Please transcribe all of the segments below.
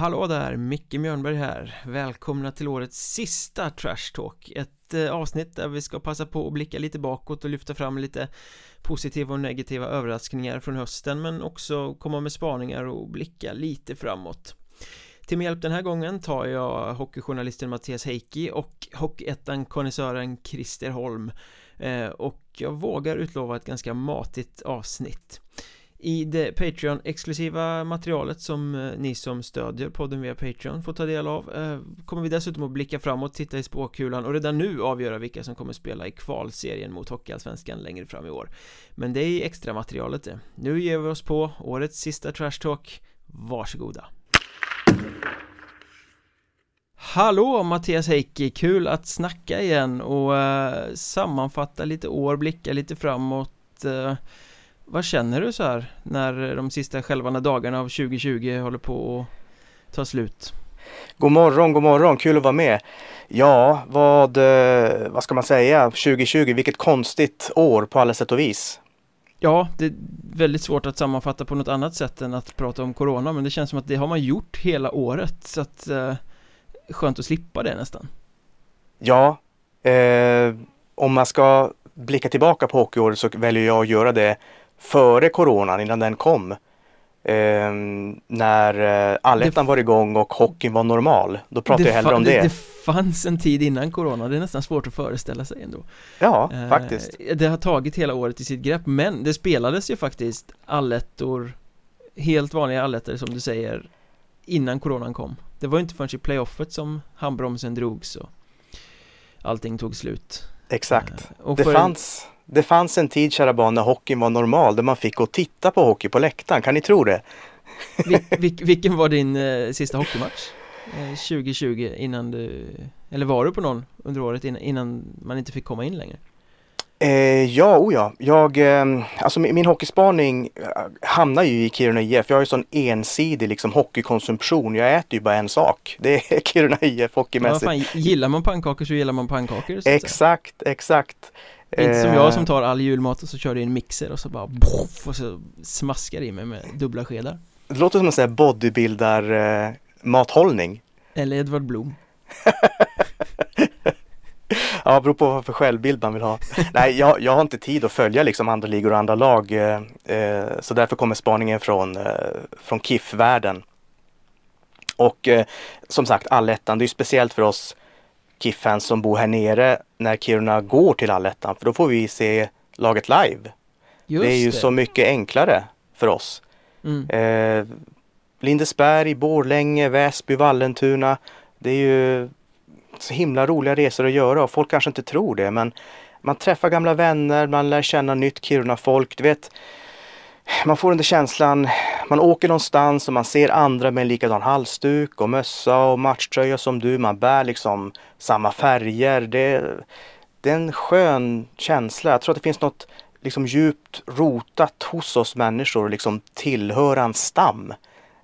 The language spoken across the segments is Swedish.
Hallå där, Micke Mjörnberg här. Välkomna till årets sista Trash Talk. Ett eh, avsnitt där vi ska passa på att blicka lite bakåt och lyfta fram lite positiva och negativa överraskningar från hösten men också komma med spaningar och blicka lite framåt. Till min hjälp den här gången tar jag hockeyjournalisten Mattias Heikki och hockeyettan-konnässören Christer Holm. Eh, och jag vågar utlova ett ganska matigt avsnitt i det Patreon-exklusiva materialet som eh, ni som stödjer podden via Patreon får ta del av eh, kommer vi dessutom att blicka framåt, titta i spåkulan och redan nu avgöra vilka som kommer spela i kvalserien mot Hockeyallsvenskan längre fram i år. Men det är i extra materialet det. Nu ger vi oss på årets sista Trash Talk. Varsågoda. Hallå Mattias Heikki, kul att snacka igen och uh, sammanfatta lite år, blicka lite framåt uh, vad känner du så här när de sista skälvande dagarna av 2020 håller på att ta slut? God morgon, god morgon, kul att vara med. Ja, vad, eh, vad ska man säga, 2020, vilket konstigt år på alla sätt och vis. Ja, det är väldigt svårt att sammanfatta på något annat sätt än att prata om Corona, men det känns som att det har man gjort hela året, så att eh, skönt att slippa det nästan. Ja, eh, om man ska blicka tillbaka på hockeyåret så väljer jag att göra det före coronan, innan den kom. Eh, när eh, allettan var igång och hockeyn var normal. Då pratar jag hellre om det. det. Det fanns en tid innan corona, det är nästan svårt att föreställa sig ändå. Ja, eh, faktiskt. Det har tagit hela året i sitt grepp, men det spelades ju faktiskt allettor, helt vanliga allettor som du säger, innan coronan kom. Det var ju inte förrän i playoffet som handbromsen drogs och allting tog slut. Exakt. Eh, det fanns det fanns en tid, kära barn, när hockeyn var normal, där man fick gå och titta på hockey på läktaren. Kan ni tro det? Vil, vil, vilken var din eh, sista hockeymatch? Eh, 2020 innan du, eller var du på någon under året innan, innan man inte fick komma in längre? Eh, ja, oh ja. Jag, eh, alltså min, min hockeyspaning eh, hamnar ju i Kiruna IF. Jag har ju sån ensidig liksom hockeykonsumtion. Jag äter ju bara en sak. Det är Kiruna IF hockeymässigt. Ja, fan, gillar man pannkakor så gillar man pannkakor. exakt, exakt. Inte som jag som tar all julmat och så kör i en mixer och så bara boff, och så smaskar i mig med dubbla skedar. Det låter som en sån här bodybuildar eh, mathållning. Eller Edvard Blom. ja, beror på vad för självbild man vill ha. Nej, jag, jag har inte tid att följa liksom andra ligor och andra lag. Eh, eh, så därför kommer spaningen från, eh, från KIF-världen. Och eh, som sagt, allettan, det är speciellt för oss KIF-fans som bor här nere när Kiruna går till allettan för då får vi se laget live. Just det är ju det. så mycket enklare för oss. Mm. Eh, Lindesberg, Borlänge, Väsby, Vallentuna. Det är ju så himla roliga resor att göra och folk kanske inte tror det men man träffar gamla vänner, man lär känna nytt Kiruna-folk. Du vet, man får den där känslan, man åker någonstans och man ser andra med en likadan halsduk och mössa och matchtröja som du. Man bär liksom samma färger. Det, det är en skön känsla. Jag tror att det finns något liksom djupt rotat hos oss människor, liksom tillhöra en stam.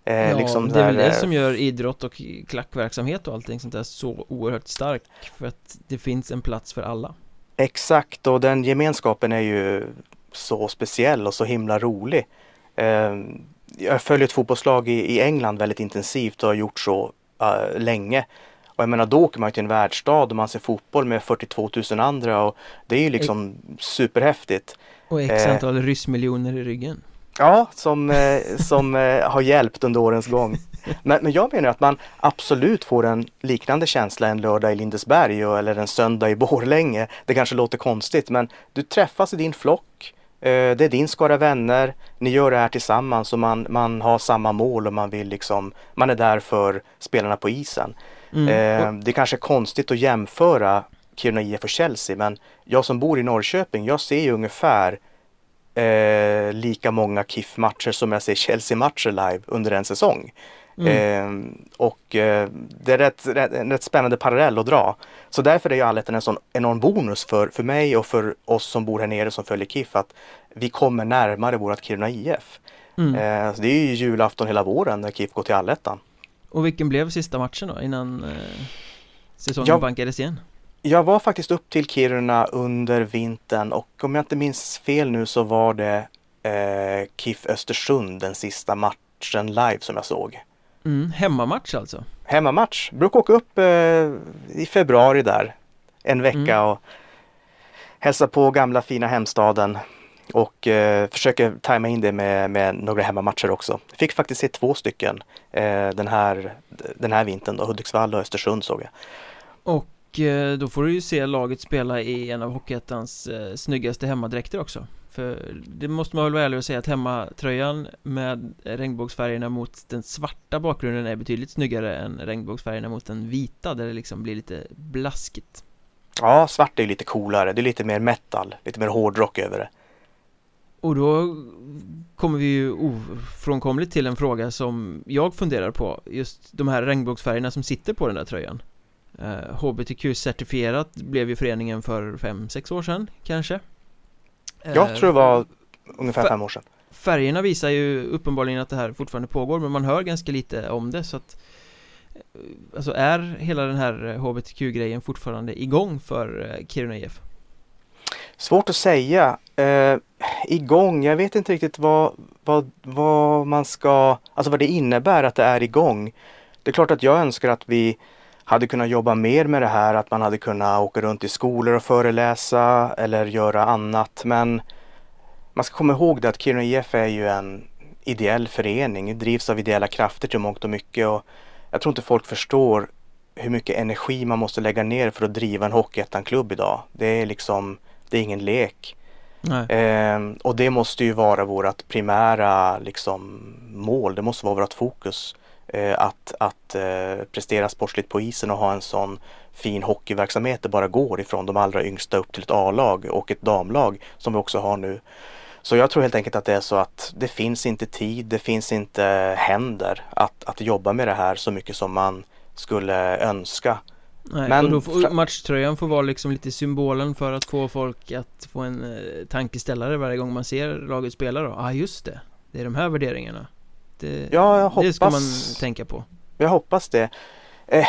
Eh, ja, liksom det är väl det som gör idrott och klackverksamhet och allting sånt där så oerhört starkt för att det finns en plats för alla. Exakt och den gemenskapen är ju så speciell och så himla rolig. Eh, jag följer ett fotbollslag i, England väldigt intensivt och har gjort så uh, länge. Och jag menar då åker man till en världsstad och man ser fotboll med 42 000 andra och det är ju liksom superhäftigt. Och x antal eh, ryssmiljoner i ryggen. Ja, som, eh, som eh, har hjälpt under årens gång. Men, men jag menar att man absolut får en liknande känsla en lördag i Lindesberg eller en söndag i Borlänge. Det kanske låter konstigt men du träffas i din flock. Eh, det är din skara vänner. Ni gör det här tillsammans och man, man har samma mål och man vill liksom, man är där för spelarna på isen. Mm. Eh, det är kanske är konstigt att jämföra Kiruna IF och Chelsea men jag som bor i Norrköping, jag ser ju ungefär eh, lika många KIF-matcher som jag ser Chelsea-matcher live under en säsong. Mm. Eh, och eh, det är rätt, rätt, en rätt spännande parallell att dra. Så därför är ju allettan en sån enorm bonus för, för mig och för oss som bor här nere som följer KIF att vi kommer närmare vårat Kiruna IF. Mm. Eh, det är ju julafton hela våren när KIF går till allettan. Och vilken blev sista matchen då innan eh, säsongen jag, bankades igen? Jag var faktiskt upp till Kiruna under vintern och om jag inte minns fel nu så var det eh, KIF Östersund den sista matchen live som jag såg. Mm, hemmamatch alltså? Hemmamatch. Brukar åka upp eh, i februari där. En vecka mm. och hälsa på gamla fina hemstaden. Och eh, försöker tajma in det med, med några hemmamatcher också. Fick faktiskt se två stycken eh, den, här, den här vintern då. Hudiksvall och Östersund såg jag. Och eh, då får du ju se laget spela i en av Hockeyettans eh, snyggaste hemmadräkter också. För det måste man väl vara ärlig och säga att hemmatröjan med regnbågsfärgerna mot den svarta bakgrunden är betydligt snyggare än regnbågsfärgerna mot den vita där det liksom blir lite blaskigt. Ja, svart är lite coolare. Det är lite mer metal, lite mer hårdrock över det. Och då kommer vi ju ofrånkomligt till en fråga som jag funderar på Just de här regnbågsfärgerna som sitter på den där tröjan eh, HBTQ-certifierat blev ju föreningen för 5-6 år sedan kanske Jag tror det var ungefär fem år sedan Färgerna visar ju uppenbarligen att det här fortfarande pågår men man hör ganska lite om det så att eh, Alltså är hela den här HBTQ-grejen fortfarande igång för eh, Kiruna IF? Svårt att säga. Eh, igång, jag vet inte riktigt vad, vad, vad man ska, alltså vad det innebär att det är igång. Det är klart att jag önskar att vi hade kunnat jobba mer med det här, att man hade kunnat åka runt i skolor och föreläsa eller göra annat. Men man ska komma ihåg det att Kiruna IF är ju en ideell förening, drivs av ideella krafter till mångt och mycket. Och jag tror inte folk förstår hur mycket energi man måste lägga ner för att driva en Hockeyettan-klubb idag. Det är liksom, det är ingen lek. Eh, och det måste ju vara vårt primära liksom, mål, det måste vara vårt fokus. Eh, att att eh, prestera sportsligt på isen och ha en sån fin hockeyverksamhet det bara går ifrån de allra yngsta upp till ett A-lag och ett damlag som vi också har nu. Så jag tror helt enkelt att det är så att det finns inte tid, det finns inte händer att, att jobba med det här så mycket som man skulle önska. Nej, men och då får, matchtröjan får vara liksom lite symbolen för att få folk att få en eh, tankeställare varje gång man ser laget spela då. Ja, ah, just det. Det är de här värderingarna. Det, ja, jag hoppas, det ska man tänka på. Jag hoppas det. Eh,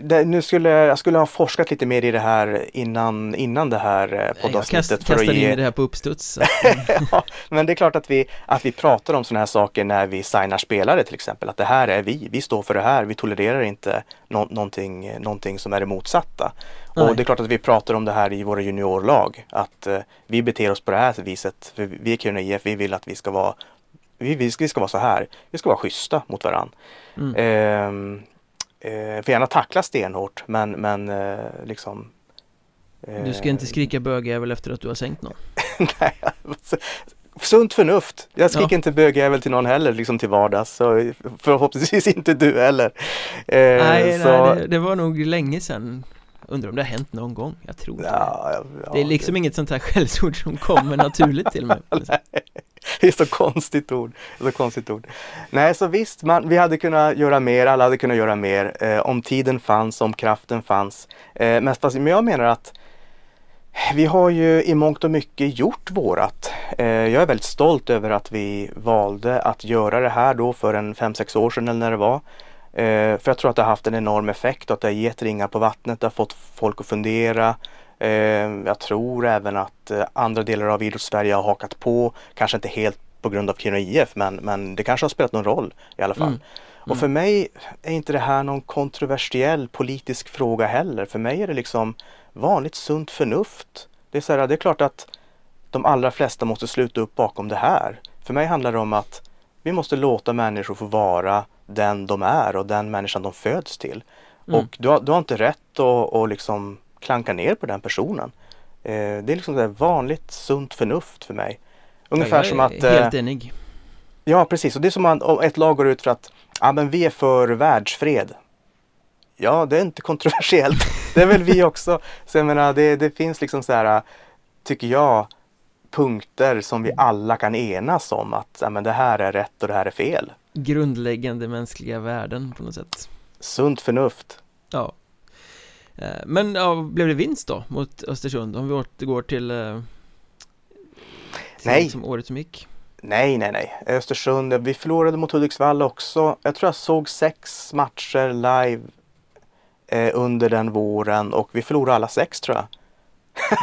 det, nu skulle jag skulle ha forskat lite mer i det här innan, innan det här eh, poddavsnittet. Jag kast, kastade ge... in det här på uppstuds. ja, men det är klart att vi, att vi pratar om sådana här saker när vi signar spelare till exempel. Att det här är vi, vi står för det här, vi tolererar inte no någonting, någonting som är det motsatta. Nej. Och det är klart att vi pratar om det här i våra juniorlag. Att eh, vi beter oss på det här viset. För vi är Kiruna IF, vi vill att vi ska vara vi, vi, ska, vi ska vara så här. Vi ska vara schyssta mot varandra. Mm. Eh, eh, får gärna tackla stenhårt men, men eh, liksom eh, Du ska inte skrika bögjävel efter att du har sänkt någon? Nej, alltså, sunt förnuft. Jag skriker ja. inte bögjävel till någon heller liksom till vardags. Så förhoppningsvis inte du heller. Eh, nej, så... nej det, det, var nog länge sedan. Undrar om det har hänt någon gång? Jag tror ja, det. Ja, det är liksom det... inget sånt här skällsord som kommer naturligt till mig. det är så konstigt ord. Så konstigt ord. Nej, så visst, man, vi hade kunnat göra mer, alla hade kunnat göra mer. Eh, om tiden fanns, om kraften fanns. Eh, men, fast, men jag menar att vi har ju i mångt och mycket gjort vårat. Eh, jag är väldigt stolt över att vi valde att göra det här då för en 5-6 år sedan eller när det var. Eh, för jag tror att det har haft en enorm effekt och att det har gett ringar på vattnet, det har fått folk att fundera. Eh, jag tror även att eh, andra delar av idrottssverige har hakat på, kanske inte helt på grund av Kiruna IF men, men det kanske har spelat någon roll i alla fall. Mm. Mm. Och för mig är inte det här någon kontroversiell politisk fråga heller. För mig är det liksom vanligt sunt förnuft. Det är, så här, det är klart att de allra flesta måste sluta upp bakom det här. För mig handlar det om att vi måste låta människor få vara den de är och den människan de föds till. Mm. Och du har, du har inte rätt att, att liksom klanka ner på den personen. Eh, det är liksom det vanligt sunt förnuft för mig. Ungefär som att... Helt eh, enig. Ja precis och det är som att ett lag går ut för att ja, men vi är för världsfred. Ja det är inte kontroversiellt. det är väl vi också. Så jag menar det, det finns liksom så här tycker jag punkter som vi alla kan enas om att ja, men det här är rätt och det här är fel. Grundläggande mänskliga värden på något sätt. Sunt förnuft. Ja. Eh, men ja, blev det vinst då mot Östersund om vi återgår till, eh, till Nej. som året som gick? Nej, nej, nej. Östersund, vi förlorade mot Hudiksvall också. Jag tror jag såg sex matcher live eh, under den våren och vi förlorade alla sex tror jag.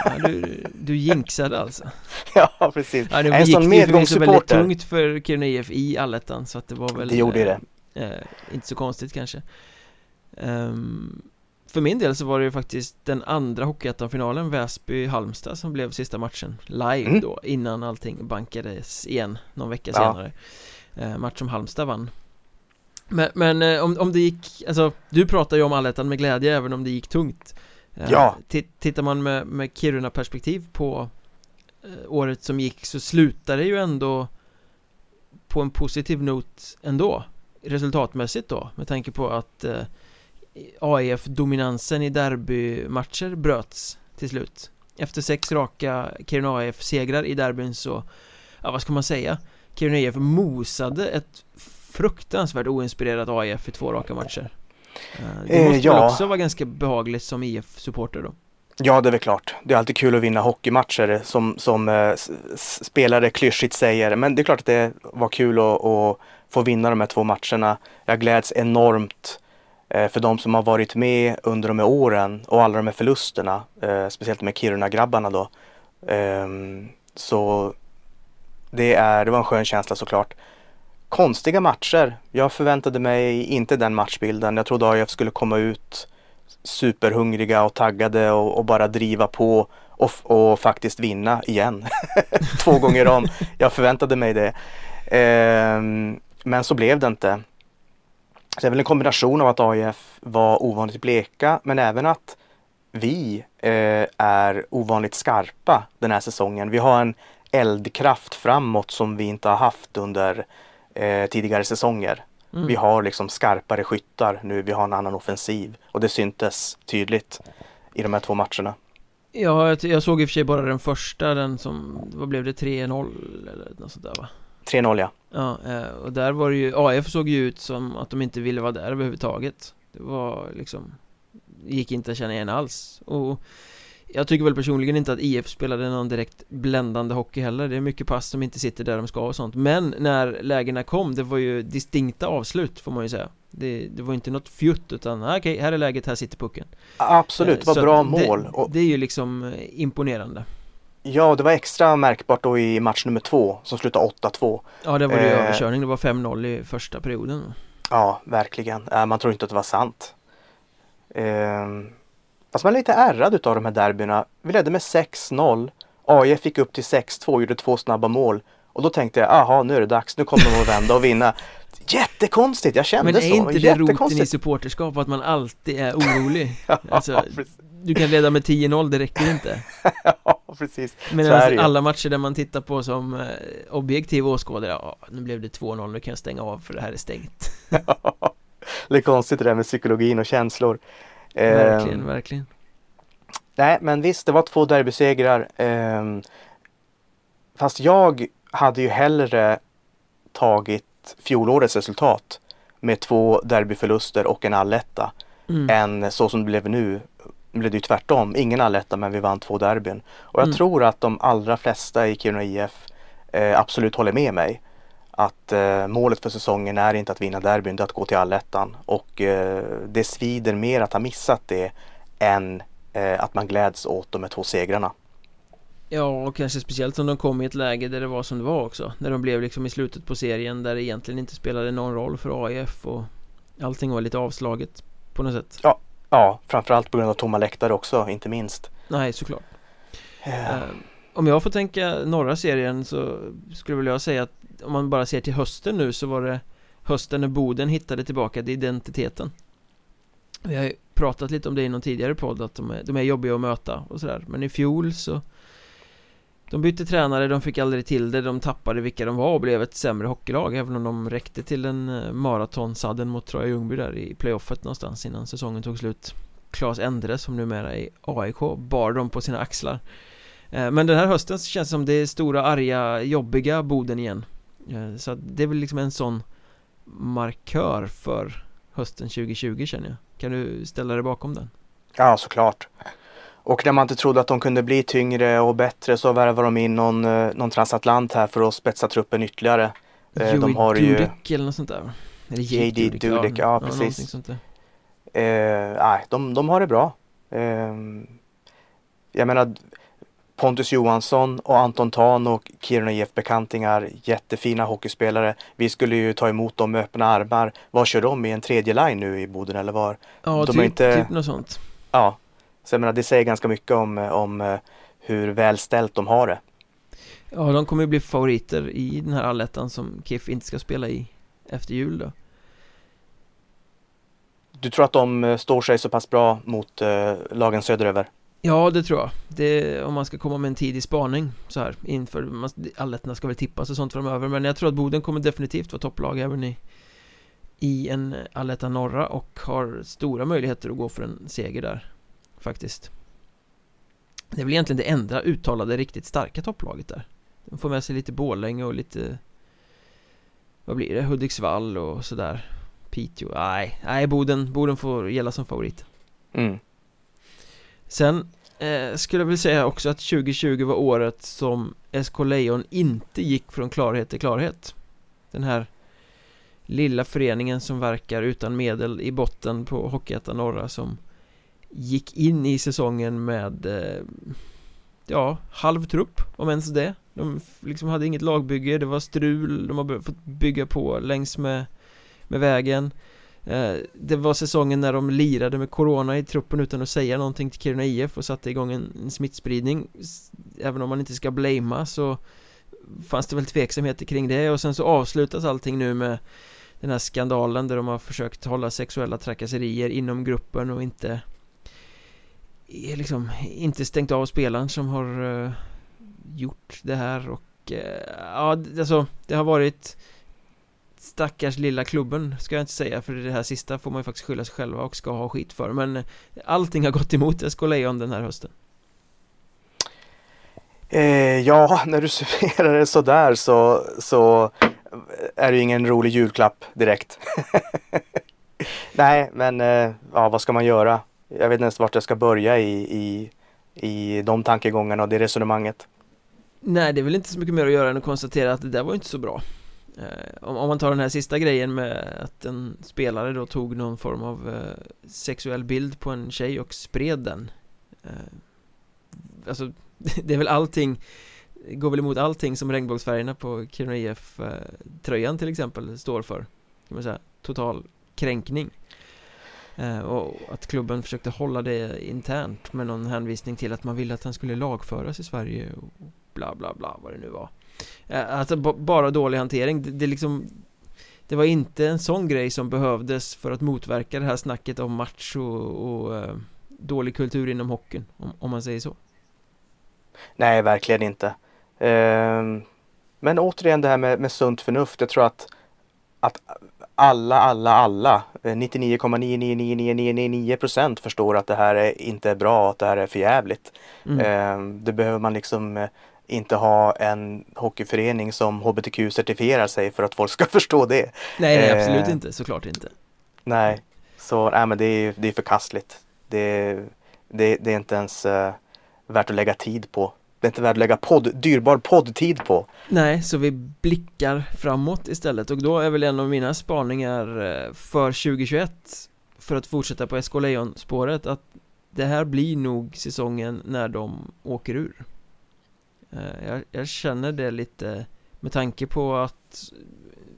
Ja, du, du jinxade alltså? ja, precis. Ja, det en sån medgångssupporter. Det väldigt tungt för Kiruna IF i allettan så att det var väl Det gjorde det. eh, Inte så konstigt kanske um, För min del så var det ju faktiskt den andra Hockeyettan-finalen Väsby-Halmstad som blev sista matchen Live mm. då, innan allting bankades igen någon vecka ja. senare eh, Match som Halmstad vann Men, men eh, om, om det gick, alltså du pratar ju om allettan med glädje även om det gick tungt eh, Ja. Tittar man med, med Kiruna-perspektiv på eh, året som gick så slutar det ju ändå på en positiv not ändå resultatmässigt då med tanke på att eh, AIF-dominansen i derbymatcher bröts till slut. Efter sex raka Kiruna AIF-segrar i derbyn så ja vad ska man säga? Kiruna AIF mosade ett fruktansvärt oinspirerat AIF i två raka matcher. eh, Det måste eh, ja. väl också vara ganska behagligt som IF-supporter då? Ja, det är väl klart. Det är alltid kul att vinna hockeymatcher som, som eh, spelare klyschigt säger. Men det är klart att det var kul att, att få vinna de här två matcherna. Jag gläds enormt eh, för de som har varit med under de här åren och alla de här förlusterna. Eh, speciellt med Kiruna-grabbarna då. Eh, så det, är, det var en skön känsla såklart. Konstiga matcher. Jag förväntade mig inte den matchbilden. Jag trodde AIF skulle komma ut superhungriga och taggade och, och bara driva på och, och faktiskt vinna igen. Två gånger om. Jag förväntade mig det. Ehm, men så blev det inte. Så det är väl en kombination av att AIF var ovanligt bleka men även att vi eh, är ovanligt skarpa den här säsongen. Vi har en eldkraft framåt som vi inte har haft under eh, tidigare säsonger. Mm. Vi har liksom skarpare skyttar nu, vi har en annan offensiv och det syntes tydligt i de här två matcherna. Ja, jag såg i och för sig bara den första, den som, vad blev det, 3-0 eller något sånt där va? 3-0 ja. Ja, eh, och där var det ju, AF såg ju ut som att de inte ville vara där överhuvudtaget. Det var liksom, gick inte att känna igen alls. Och jag tycker väl personligen inte att IF spelade någon direkt bländande hockey heller. Det är mycket pass som inte sitter där de ska och sånt. Men när lägena kom, det var ju distinkta avslut får man ju säga. Det, det var inte något fjutt utan ah, okej, okay, här är läget, här sitter pucken. Absolut, det var Så bra mål det, det är ju liksom eh, imponerande. Ja, det var extra märkbart då i match nummer två som slutade 8-2 Ja, det var det eh, överkörning, det var 5-0 i första perioden. Ja, verkligen, eh, man tror inte att det var sant. Eh, Fast man är lite ärrad utav de här derbyna. Vi ledde med 6-0. AIF fick upp till 6-2 och gjorde två snabba mål. Och då tänkte jag, aha nu är det dags, nu kommer de att vända och vinna. Jättekonstigt, jag kände så. Men är inte det roten i supporterskap att man alltid är orolig? ja, alltså, du kan leda med 10-0, det räcker inte. ja, precis. Men alltså, alla matcher där man tittar på som eh, objektiv åskådare, ja, nu blev det 2-0, nu kan jag stänga av för det här är stängt. det är konstigt det där med psykologin och känslor. Verkligen, eh, verkligen. Nej, men visst, det var två derbysegrar. Eh, fast jag hade ju hellre tagit fjolårets resultat med två derbyförluster och en alletta mm. än så som det blev nu. Blev det ju tvärtom, ingen alletta men vi vann två derbyn. Och jag mm. tror att de allra flesta i Kiruna IF eh, absolut håller med mig att eh, målet för säsongen är inte att vinna derbyn, det är att gå till allettan. Och eh, det svider mer att ha missat det än eh, att man gläds åt de här två segrarna. Ja, och kanske speciellt som de kom i ett läge där det var som det var också. När de blev liksom i slutet på serien där det egentligen inte spelade någon roll för AIF och allting var lite avslaget på något sätt. Ja, ja framförallt på grund av tomma läktare också, inte minst. Nej, såklart. Uh. Om jag får tänka norra serien så skulle väl jag säga att om man bara ser till hösten nu så var det hösten när Boden hittade tillbaka till identiteten. Vi har ju pratat lite om det i någon tidigare podd att de är, de är jobbiga att möta och sådär. Men i fjol så De bytte tränare, de fick aldrig till det, de tappade vilka de var och blev ett sämre hockeylag Även om de räckte till en eh, maratonsadden mot Troja Ljungby där i playoffet någonstans innan säsongen tog slut. Klas Endre som numera är AIK bar dem på sina axlar. Eh, men den här hösten så känns det som det är stora, arga, jobbiga Boden igen så det är väl liksom en sån markör för hösten 2020 känner jag Kan du ställa dig bakom den? Ja, såklart och när man inte trodde att de kunde bli tyngre och bättre så värvar de in någon, eh, någon transatlant här för att spetsa truppen ytterligare. Eh, Joey de har Dudek ju... eller något sånt där Eller JD Dudek, Dudek, ja, ja precis. Där. Eh, nej, de, de har det bra. Eh, jag menar, Pontus Johansson och Anton Tan och Kiruna IF-bekantingar, jättefina hockeyspelare. Vi skulle ju ta emot dem med öppna armar. Vad kör de i en tredje line nu i Boden eller var? Ja, de typ, inte... typ något sånt. Ja, så jag menar det säger ganska mycket om, om eh, hur välställt de har det. Ja, de kommer ju bli favoriter i den här allettan som KIF inte ska spela i efter jul då. Du tror att de eh, står sig så pass bra mot uh, lagen söderöver? Ja, det tror jag. Det, om man ska komma med en tidig spaning så här inför, allettorna ska väl tippas och sånt framöver men jag tror att Boden kommer definitivt vara topplag även i i en alletta norra och har stora möjligheter att gå för en seger där faktiskt. Det är väl egentligen det enda uttalade riktigt starka topplaget där. De får med sig lite Borlänge och lite vad blir det, Hudiksvall och sådär Piteå, nej, nej Boden, Boden får gälla som favorit mm. Sen eh, skulle jag vilja säga också att 2020 var året som SK Lejon inte gick från klarhet till klarhet. Den här lilla föreningen som verkar utan medel i botten på Hockeyettan Norra som gick in i säsongen med eh, ja, halv trupp om ens det. De liksom hade inget lagbygge, det var strul, de har fått bygga på längs med, med vägen. Eh, det var säsongen när de lirade med Corona i truppen utan att säga någonting till Kiruna IF och satte igång en, smittspridning. Även om man inte ska blamea så fanns det väl tveksamheter kring det. Och sen så avslutas allting nu med den här skandalen där de har försökt hålla sexuella trakasserier inom gruppen och inte liksom inte stängt av spelaren som har uh, gjort det här och uh, ja, alltså det har varit stackars lilla klubben ska jag inte säga för det här sista får man ju faktiskt skylla sig själva och ska ha skit för men allting har gått emot SK Lejon den här hösten. Eh, ja, när du summerar det sådär så, så är det ingen rolig julklapp direkt. Nej, men eh, ja, vad ska man göra? Jag vet inte ens vart jag ska börja i, i, i de tankegångarna och det resonemanget. Nej, det är väl inte så mycket mer att göra än att konstatera att det där var inte så bra. Eh, om, man tar den här sista grejen med att en spelare då tog någon form av eh, sexuell bild på en tjej och spred den. Eh, alltså, det är väl allting går väl emot allting som regnbågsfärgerna på Kiruna IF-tröjan till exempel står för. Kan man säga, total kränkning. Och att klubben försökte hålla det internt med någon hänvisning till att man ville att han skulle lagföras i Sverige och bla bla bla vad det nu var. Alltså bara dålig hantering, det, det liksom Det var inte en sån grej som behövdes för att motverka det här snacket om match och, och dålig kultur inom hockeyn om, om man säger så Nej, verkligen inte. Ehm, men återigen det här med, med sunt förnuft. Jag tror att, att alla, alla, alla, 99,99999 eh, procent förstår att det här är inte är bra, att det här är förjävligt. Mm. Ehm, det behöver man liksom eh, inte ha en hockeyförening som hbtq-certifierar sig för att folk ska förstå det. Nej, nej absolut ehm, inte, såklart inte. Nej, så nej, men det är, det är förkastligt. Det, det, det är inte ens uh, värt att lägga tid på det är inte värt att lägga podd, dyrbar poddtid på. Nej, så vi blickar framåt istället och då är väl en av mina spaningar eh, för 2021 för att fortsätta på SK Lejon-spåret att det här blir nog säsongen när de åker ur. Eh, jag, jag känner det lite med tanke på att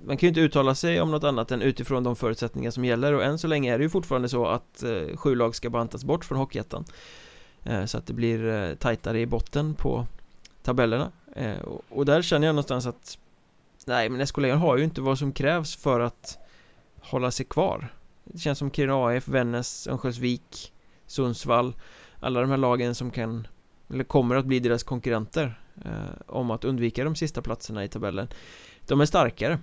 man kan ju inte uttala sig om något annat än utifrån de förutsättningar som gäller. Och än så länge är det ju fortfarande så att eh, sju lag ska bantas bort från Hockeyettan. Eh, så att det blir eh, tajtare i botten på tabellerna. Eh, och där känner jag någonstans att Nej men SK Lejon har ju inte vad som krävs för att hålla sig kvar. Det känns som Kiruna AF, Vännäs, Örnsköldsvik, Sundsvall. Alla de här lagen som kan Eller kommer att bli deras konkurrenter. Eh, om att undvika de sista platserna i tabellen De är starkare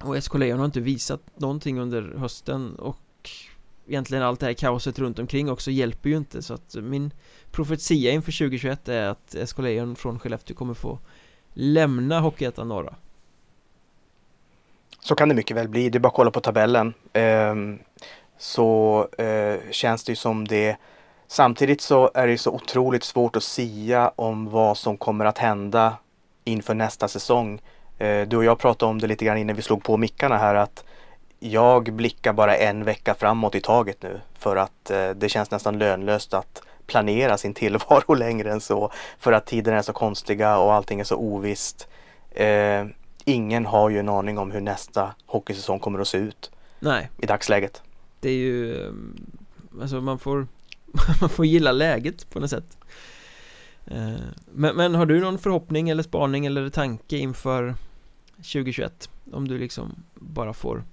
Och SK Lejon har inte visat någonting under hösten och egentligen allt det här kaoset runt omkring också hjälper ju inte så att min profetia inför 2021 är att SK Lejon från Skellefteå kommer få lämna Hockeyettan Norra. Så kan det mycket väl bli, det är bara att kolla på tabellen. Ehm, så eh, känns det ju som det Samtidigt så är det så otroligt svårt att sia om vad som kommer att hända inför nästa säsong. Eh, du och jag pratade om det lite grann innan vi slog på mickarna här att jag blickar bara en vecka framåt i taget nu för att eh, det känns nästan lönlöst att planera sin tillvaro längre än så. För att tiderna är så konstiga och allting är så ovisst. Eh, ingen har ju en aning om hur nästa hockeysäsong kommer att se ut. Nej. I dagsläget. Det är ju, alltså man får, man får gilla läget på något sätt. Eh, men, men har du någon förhoppning eller spaning eller tanke inför 2021? Om du liksom bara får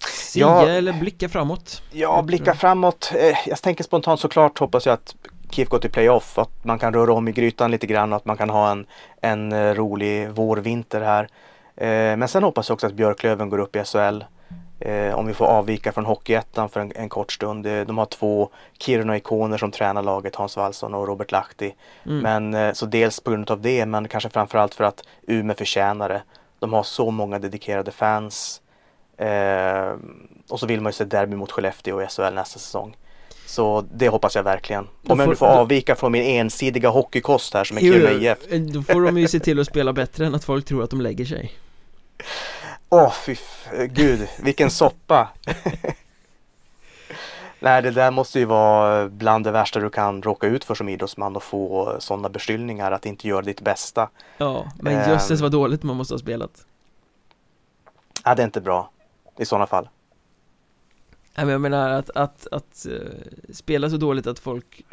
sia ja, eller blicka framåt? Ja, blicka framåt. Eh, jag tänker spontant såklart hoppas jag att KIF går till playoff, att man kan röra om i grytan lite grann och att man kan ha en, en eh, rolig vårvinter här. Men sen hoppas jag också att Björklöven går upp i SHL. Eh, om vi får avvika från Hockeyettan för en, en, kort stund. De har två Kiruna-ikoner som tränar laget, Hans Wallson och Robert Lahti. Mm. Men eh, så dels på grund av det, men kanske framförallt för att Umeå förtjänar det. De har så många dedikerade fans. Eh, och så vill man ju se derby mot Skellefteå i SHL nästa säsong. Så det hoppas jag verkligen. Om jag nu får avvika från min ensidiga hockeykost här som är Kiruna IF. Då får de ju se till att spela bättre än att folk tror att de lägger sig. Åh, oh, fy gud, vilken soppa! Nej, det där måste ju vara bland det värsta du kan råka ut för som idrottsman och få sådana beskyllningar att inte göra ditt bästa. Ja, men um, jösses vad dåligt man måste ha spelat. Ja, det är inte bra i sådana fall. Nej, men jag menar att, att, att uh, spela så dåligt att folk,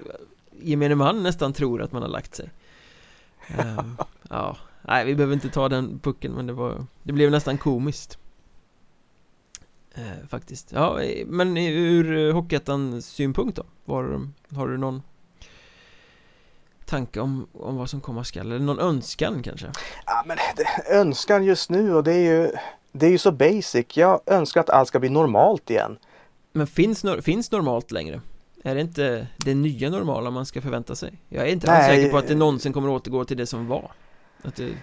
gemene man nästan tror att man har lagt sig. Um, ja, Nej, vi behöver inte ta den pucken men det var Det blev nästan komiskt eh, Faktiskt Ja, men ur Hockeyettans synpunkt då? Var, har du någon tanke om, om vad som komma skall? Eller någon önskan kanske? Ja, men det, önskan just nu och det är ju Det är ju så basic Jag önskar att allt ska bli normalt igen Men finns, finns normalt längre? Är det inte det nya normala man ska förvänta sig? Jag är inte alls säker på att det någonsin kommer återgå till det som var att det,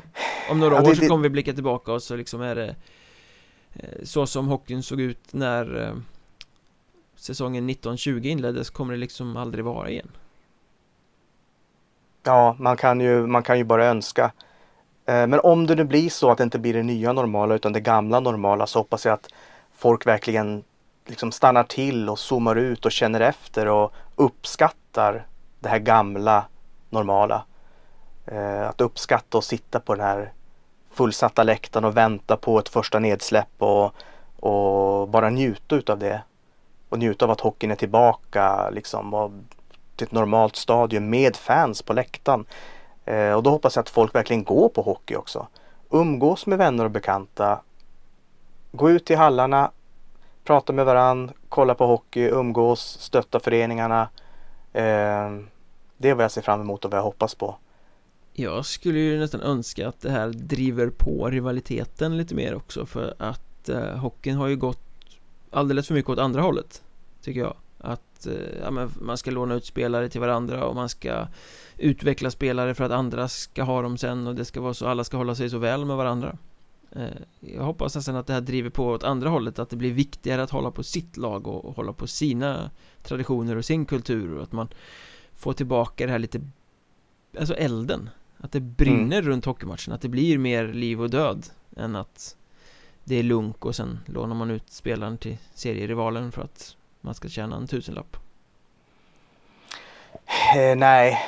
om några ja, det, år så kommer vi blicka tillbaka och så liksom är det eh, Så som hockeyn såg ut när eh, Säsongen 1920 inleddes kommer det liksom aldrig vara igen Ja, man kan ju, man kan ju bara önska eh, Men om det nu blir så att det inte blir det nya normala utan det gamla normala så hoppas jag att folk verkligen liksom stannar till och zoomar ut och känner efter och uppskattar det här gamla normala. Eh, att uppskatta och sitta på den här fullsatta läktaren och vänta på ett första nedsläpp och, och bara njuta utav det. Och njuta av att hockeyn är tillbaka liksom och till ett normalt stadium med fans på läktaren. Eh, och då hoppas jag att folk verkligen går på hockey också. Umgås med vänner och bekanta. Gå ut i hallarna, prata med varann, kolla på hockey, umgås, stötta föreningarna. Eh, det är vad jag ser fram emot och vad jag hoppas på. Jag skulle ju nästan önska att det här driver på rivaliteten lite mer också för att eh, hockeyn har ju gått alldeles för mycket åt andra hållet Tycker jag. Att eh, ja, men man ska låna ut spelare till varandra och man ska utveckla spelare för att andra ska ha dem sen och det ska vara så alla ska hålla sig så väl med varandra. Eh, Jag hoppas nästan att det här driver på åt andra hållet att det blir viktigare att hålla på sitt lag och, och hålla på sina traditioner och sin kultur och att man får tillbaka det här lite Alltså elden att det brinner mm. runt hockeymatchen, att det blir mer liv och död än att det är lunk och sen lånar man ut spelaren till serierivalen för att man ska tjäna en tusenlapp. Eh, nej,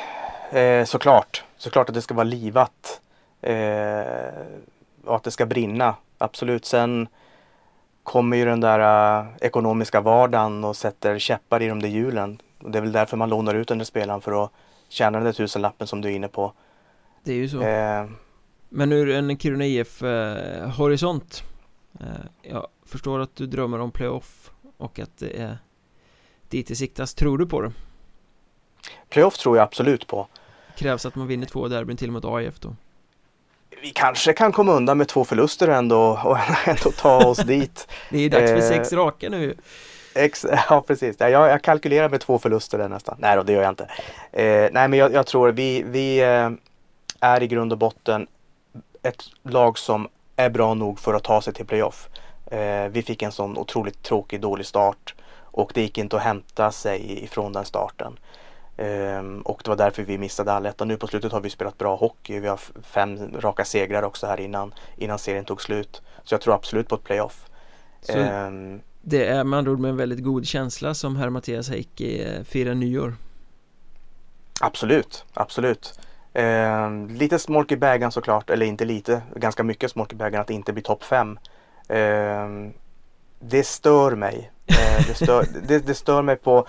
eh, såklart. Såklart att det ska vara livat. Eh, och att det ska brinna. Absolut. Sen kommer ju den där uh, ekonomiska vardagen och sätter käppar i de där hjulen. det är väl därför man lånar ut den där spelaren för att tjäna den där tusenlappen som du är inne på. Det är ju så eh. Men ur en Kiruna IF eh, eh, Jag förstår att du drömmer om playoff och att det är dit det siktas, tror du på det? Playoff tror jag absolut på Krävs att man vinner två derbyn till mot AIF då? Vi kanske kan komma undan med två förluster ändå och ändå ta oss dit Det är dags för eh, sex raka nu Ex ja precis, jag, jag kalkylerar med två förluster där nästan. Nej då, det gör jag inte. Eh, nej men jag, jag, tror vi, vi eh, är i grund och botten ett lag som är bra nog för att ta sig till playoff. Eh, vi fick en sån otroligt tråkig, dålig start och det gick inte att hämta sig ifrån den starten. Um, och det var därför vi missade allettan. Nu på slutet har vi spelat bra hockey. Vi har fem raka segrar också här innan, innan serien tog slut. Så jag tror absolut på ett playoff. Um, det är med andra ord med en väldigt god känsla som herr Mattias Heikki firar nyår? Absolut, absolut. Eh, lite smolk i bägaren såklart, eller inte lite, ganska mycket smolk i bägaren att det inte blir topp 5. Eh, det stör mig. Eh, det, stör, det, det, stör mig på,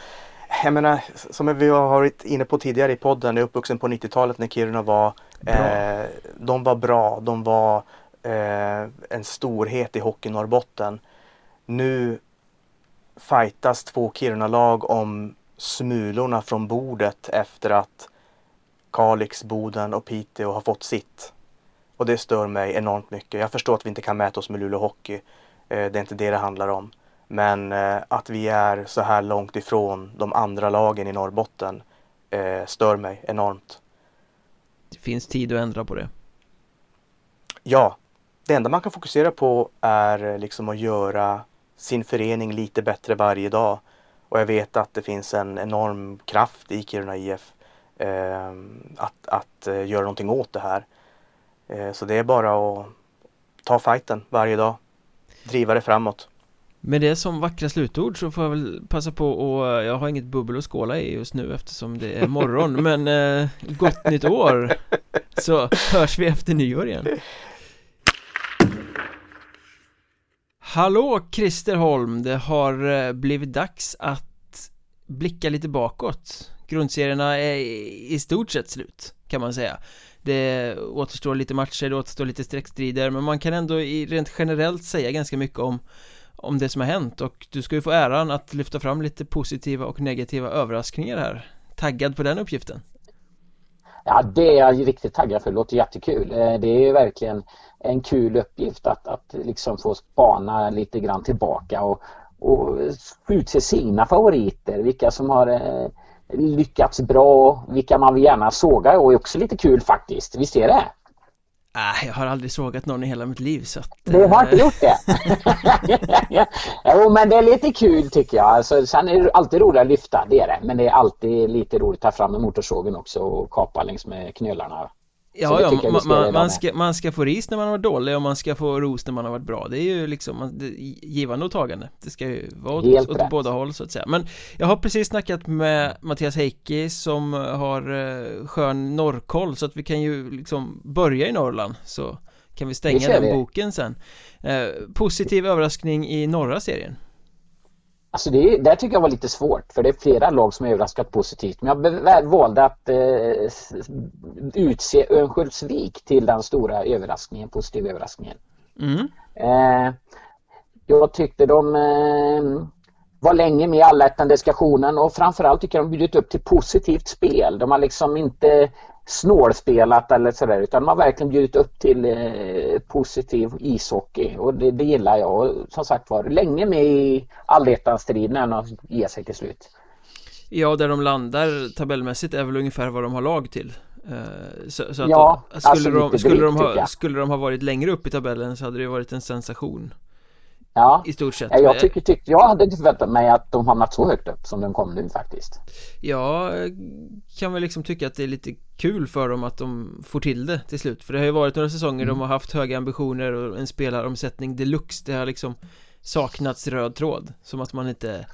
jag menar, som vi har varit inne på tidigare i podden, jag är uppvuxen på 90-talet när Kiruna var, eh, de var bra, de var eh, en storhet i hockey Norrbotten. Nu fightas två Kiruna-lag om smulorna från bordet efter att Kalix, Boden och Piteå har fått sitt. Och det stör mig enormt mycket. Jag förstår att vi inte kan mäta oss med Luleå Hockey. Eh, det är inte det det handlar om. Men eh, att vi är så här långt ifrån de andra lagen i Norrbotten eh, stör mig enormt. Det finns tid att ändra på det. Ja, det enda man kan fokusera på är liksom att göra sin förening lite bättre varje dag. Och jag vet att det finns en enorm kraft i Kiruna IF att, att uh, göra någonting åt det här. Eh, så det är bara att ta fighten varje dag, driva det framåt. Med det som vackra slutord så får jag väl passa på och jag har inget bubbel att skåla i just nu eftersom det är morgon men eh, gott nytt år. Så hörs vi efter nyår igen. Hallå Christer Holm, det har eh, blivit dags att blicka lite bakåt Grundserierna är i stort sett slut kan man säga Det återstår lite matcher, det återstår lite streckstrider men man kan ändå rent generellt säga ganska mycket om om det som har hänt och du ska ju få äran att lyfta fram lite positiva och negativa överraskningar här Taggad på den uppgiften? Ja, det är jag riktigt taggad för. Det låter jättekul. Eh, det är ju verkligen en kul uppgift att, att liksom få spana lite grann tillbaka och, och utse sina favoriter. Vilka som har eh, lyckats bra, vilka man vill gärna såga och är också lite kul faktiskt. Visst är det? Äh, jag har aldrig sågat någon i hela mitt liv så att, Du har inte gjort det? jo men det är lite kul tycker jag. Alltså, sen är det alltid roligt att lyfta, det är det. Men det är alltid lite roligt att ta fram motorsågen också och kapa längs med knölarna. Ja, ja man, man, man, ska, man ska få ris när man har varit dålig och man ska få ros när man har varit bra. Det är ju liksom det, givande och tagande. Det ska ju vara åt, åt båda håll så att säga. Men jag har precis snackat med Mattias Heikki som har uh, skön norrkoll Så att vi kan ju liksom börja i Norrland Så kan vi stänga den vi. boken sen. Uh, Positiv överraskning i norra serien Alltså det, det tycker jag var lite svårt för det är flera lag som är överraskat positivt. Men jag valde att eh, utse Örnsköldsvik till den stora överraskningen, positiva överraskningen. Mm. Eh, jag tyckte de eh, var länge med i allettan-diskussionen och framförallt tycker jag de bjudit upp till positivt spel. De har liksom inte snålspelat eller sådär utan de har verkligen bjudit upp till eh, positiv ishockey och det, det gillar jag. Och som sagt var, länge med i allettan-striden än att ge sig till slut. Ja, där de landar tabellmässigt är väl ungefär vad de har lag till. Eh, så, så, att ja, då, skulle, alltså de, skulle, drygt, de ha, skulle de ha varit längre upp i tabellen så hade det varit en sensation. Ja, i stort sett. Jag, tycker, tyck, jag hade inte förväntat mig att de hamnat så högt upp som de kom nu faktiskt. Jag kan väl liksom tycka att det är lite kul för dem att de får till det till slut. För det har ju varit några säsonger mm. de har haft höga ambitioner och en spelaromsättning deluxe. Det har liksom saknats röd tråd. Som att man inte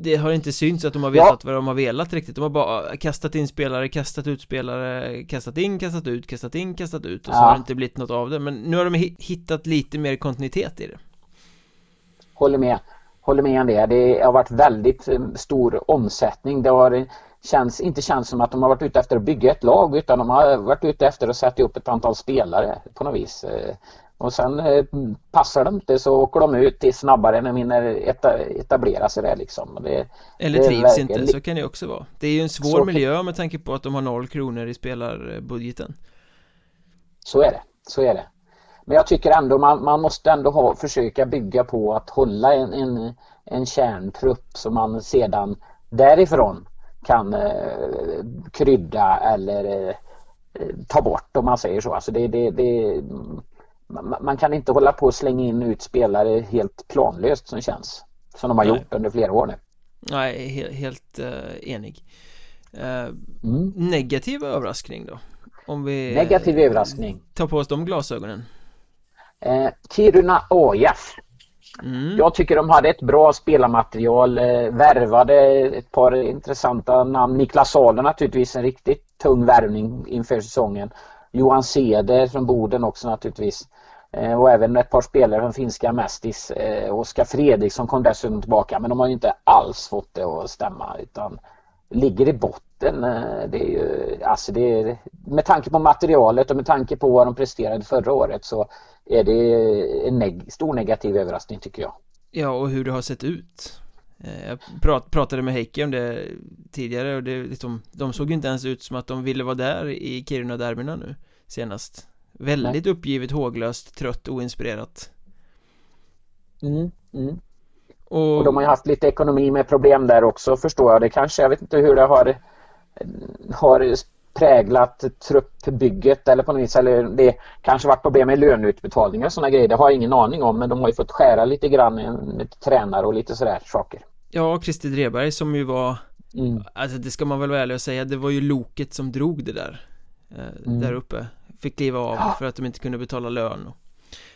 det har inte synts att de har vetat ja. vad de har velat riktigt De har bara kastat in spelare, kastat ut spelare Kastat in, kastat ut, kastat in, kastat ut Och så har det inte blivit något av det Men nu har de hittat lite mer kontinuitet i det håller med. Håller med om det. Det har varit väldigt eh, stor omsättning. Det har känns, inte känns som att de har varit ute efter att bygga ett lag utan de har varit ute efter att sätta upp ett antal spelare på något vis. Eh, och sen eh, passar de inte så åker de ut till snabbare än de hinner etablera sig där liksom. Det, Eller trivs inte, så kan det också vara. Det är ju en svår så miljö med tanke på att de har noll kronor i spelarbudgeten. Så är det, så är det. Men jag tycker ändå man, man måste ändå ha, försöka bygga på att hålla en, en, en kärntrupp som man sedan därifrån kan eh, krydda eller eh, ta bort om man säger så. Alltså det, det, det, man kan inte hålla på och slänga in ut spelare helt planlöst som känns. Som de har Nej. gjort under flera år nu. Nej, helt, helt uh, enig. Uh, mm. Negativ överraskning då? Om vi Negativ överraskning. tar på oss de glasögonen. Eh, Kiruna AIF Mm. Jag tycker de hade ett bra spelarmaterial, eh, värvade ett par intressanta namn. Niklas Salo naturligtvis, en riktigt tung värvning inför säsongen. Johan Ceder från Boden också naturligtvis. Eh, och även ett par spelare från finska Mestis. Eh, Oskar Fredriksson kom dessutom tillbaka men de har ju inte alls fått det att stämma utan ligger i botten. Eh, det är ju, alltså det är, med tanke på materialet och med tanke på vad de presterade förra året så är det en neg stor negativ överraskning tycker jag. Ja och hur det har sett ut. Jag prat, pratade med Heikki om det tidigare och det liksom, de såg inte ens ut som att de ville vara där i Kiruna-derbyna nu senast. Väldigt Nej. uppgivet, håglöst, trött, oinspirerat mm, mm. Och... och de har ju haft lite ekonomi med problem där också förstår jag. Det kanske, jag vet inte hur det har har präglat truppbygget eller på något vis. Eller det kanske varit problem med löneutbetalningar och sådana grejer. Det har jag ingen aning om men de har ju fått skära lite grann med tränare och lite sådär saker. Ja, Christer Dreberg som ju var mm. Alltså det ska man väl vara ärlig och säga Det var ju loket som drog det där eh, mm. Där uppe fick kliva av för att de inte kunde betala lön och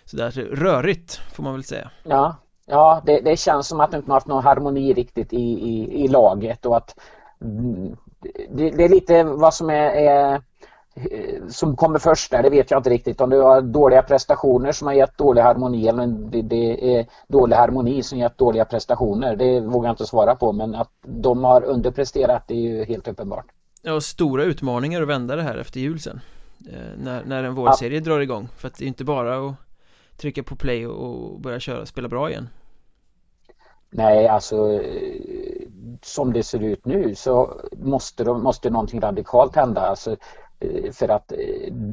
sådär, rörigt får man väl säga Ja, ja det, det känns som att det inte har haft någon harmoni riktigt i, i, i laget och att mm, det, det, är lite vad som är, är som kommer först där, det vet jag inte riktigt. Om det var dåliga prestationer som har gett dålig harmoni eller det, det är dålig harmoni som gett dåliga prestationer. Det vågar jag inte svara på men att de har underpresterat det är ju helt uppenbart. Ja, stora utmaningar att vända det här efter jul sen. Eh, när, när en vårserie ja. drar igång För att det är inte bara att trycka på play och, börja köra, spela bra igen Nej, alltså eh, som det ser ut nu så måste, de, måste någonting radikalt hända. Alltså, eh, för att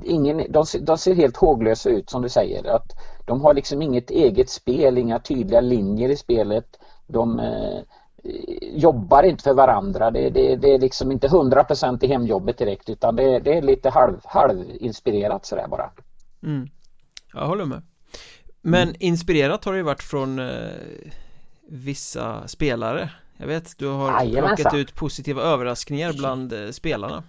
ingen, de, de ser helt håglösa ut som du säger. Att de har liksom inget eget spel, inga tydliga linjer i spelet. De, jobbar inte för varandra. Det, det, det är liksom inte 100% i hemjobbet direkt utan det, det är lite halv, halvinspirerat sådär bara. Mm. Jag håller med. Men mm. inspirerat har det ju varit från eh, vissa spelare. Jag vet, du har plockat ut positiva överraskningar bland eh, spelarna.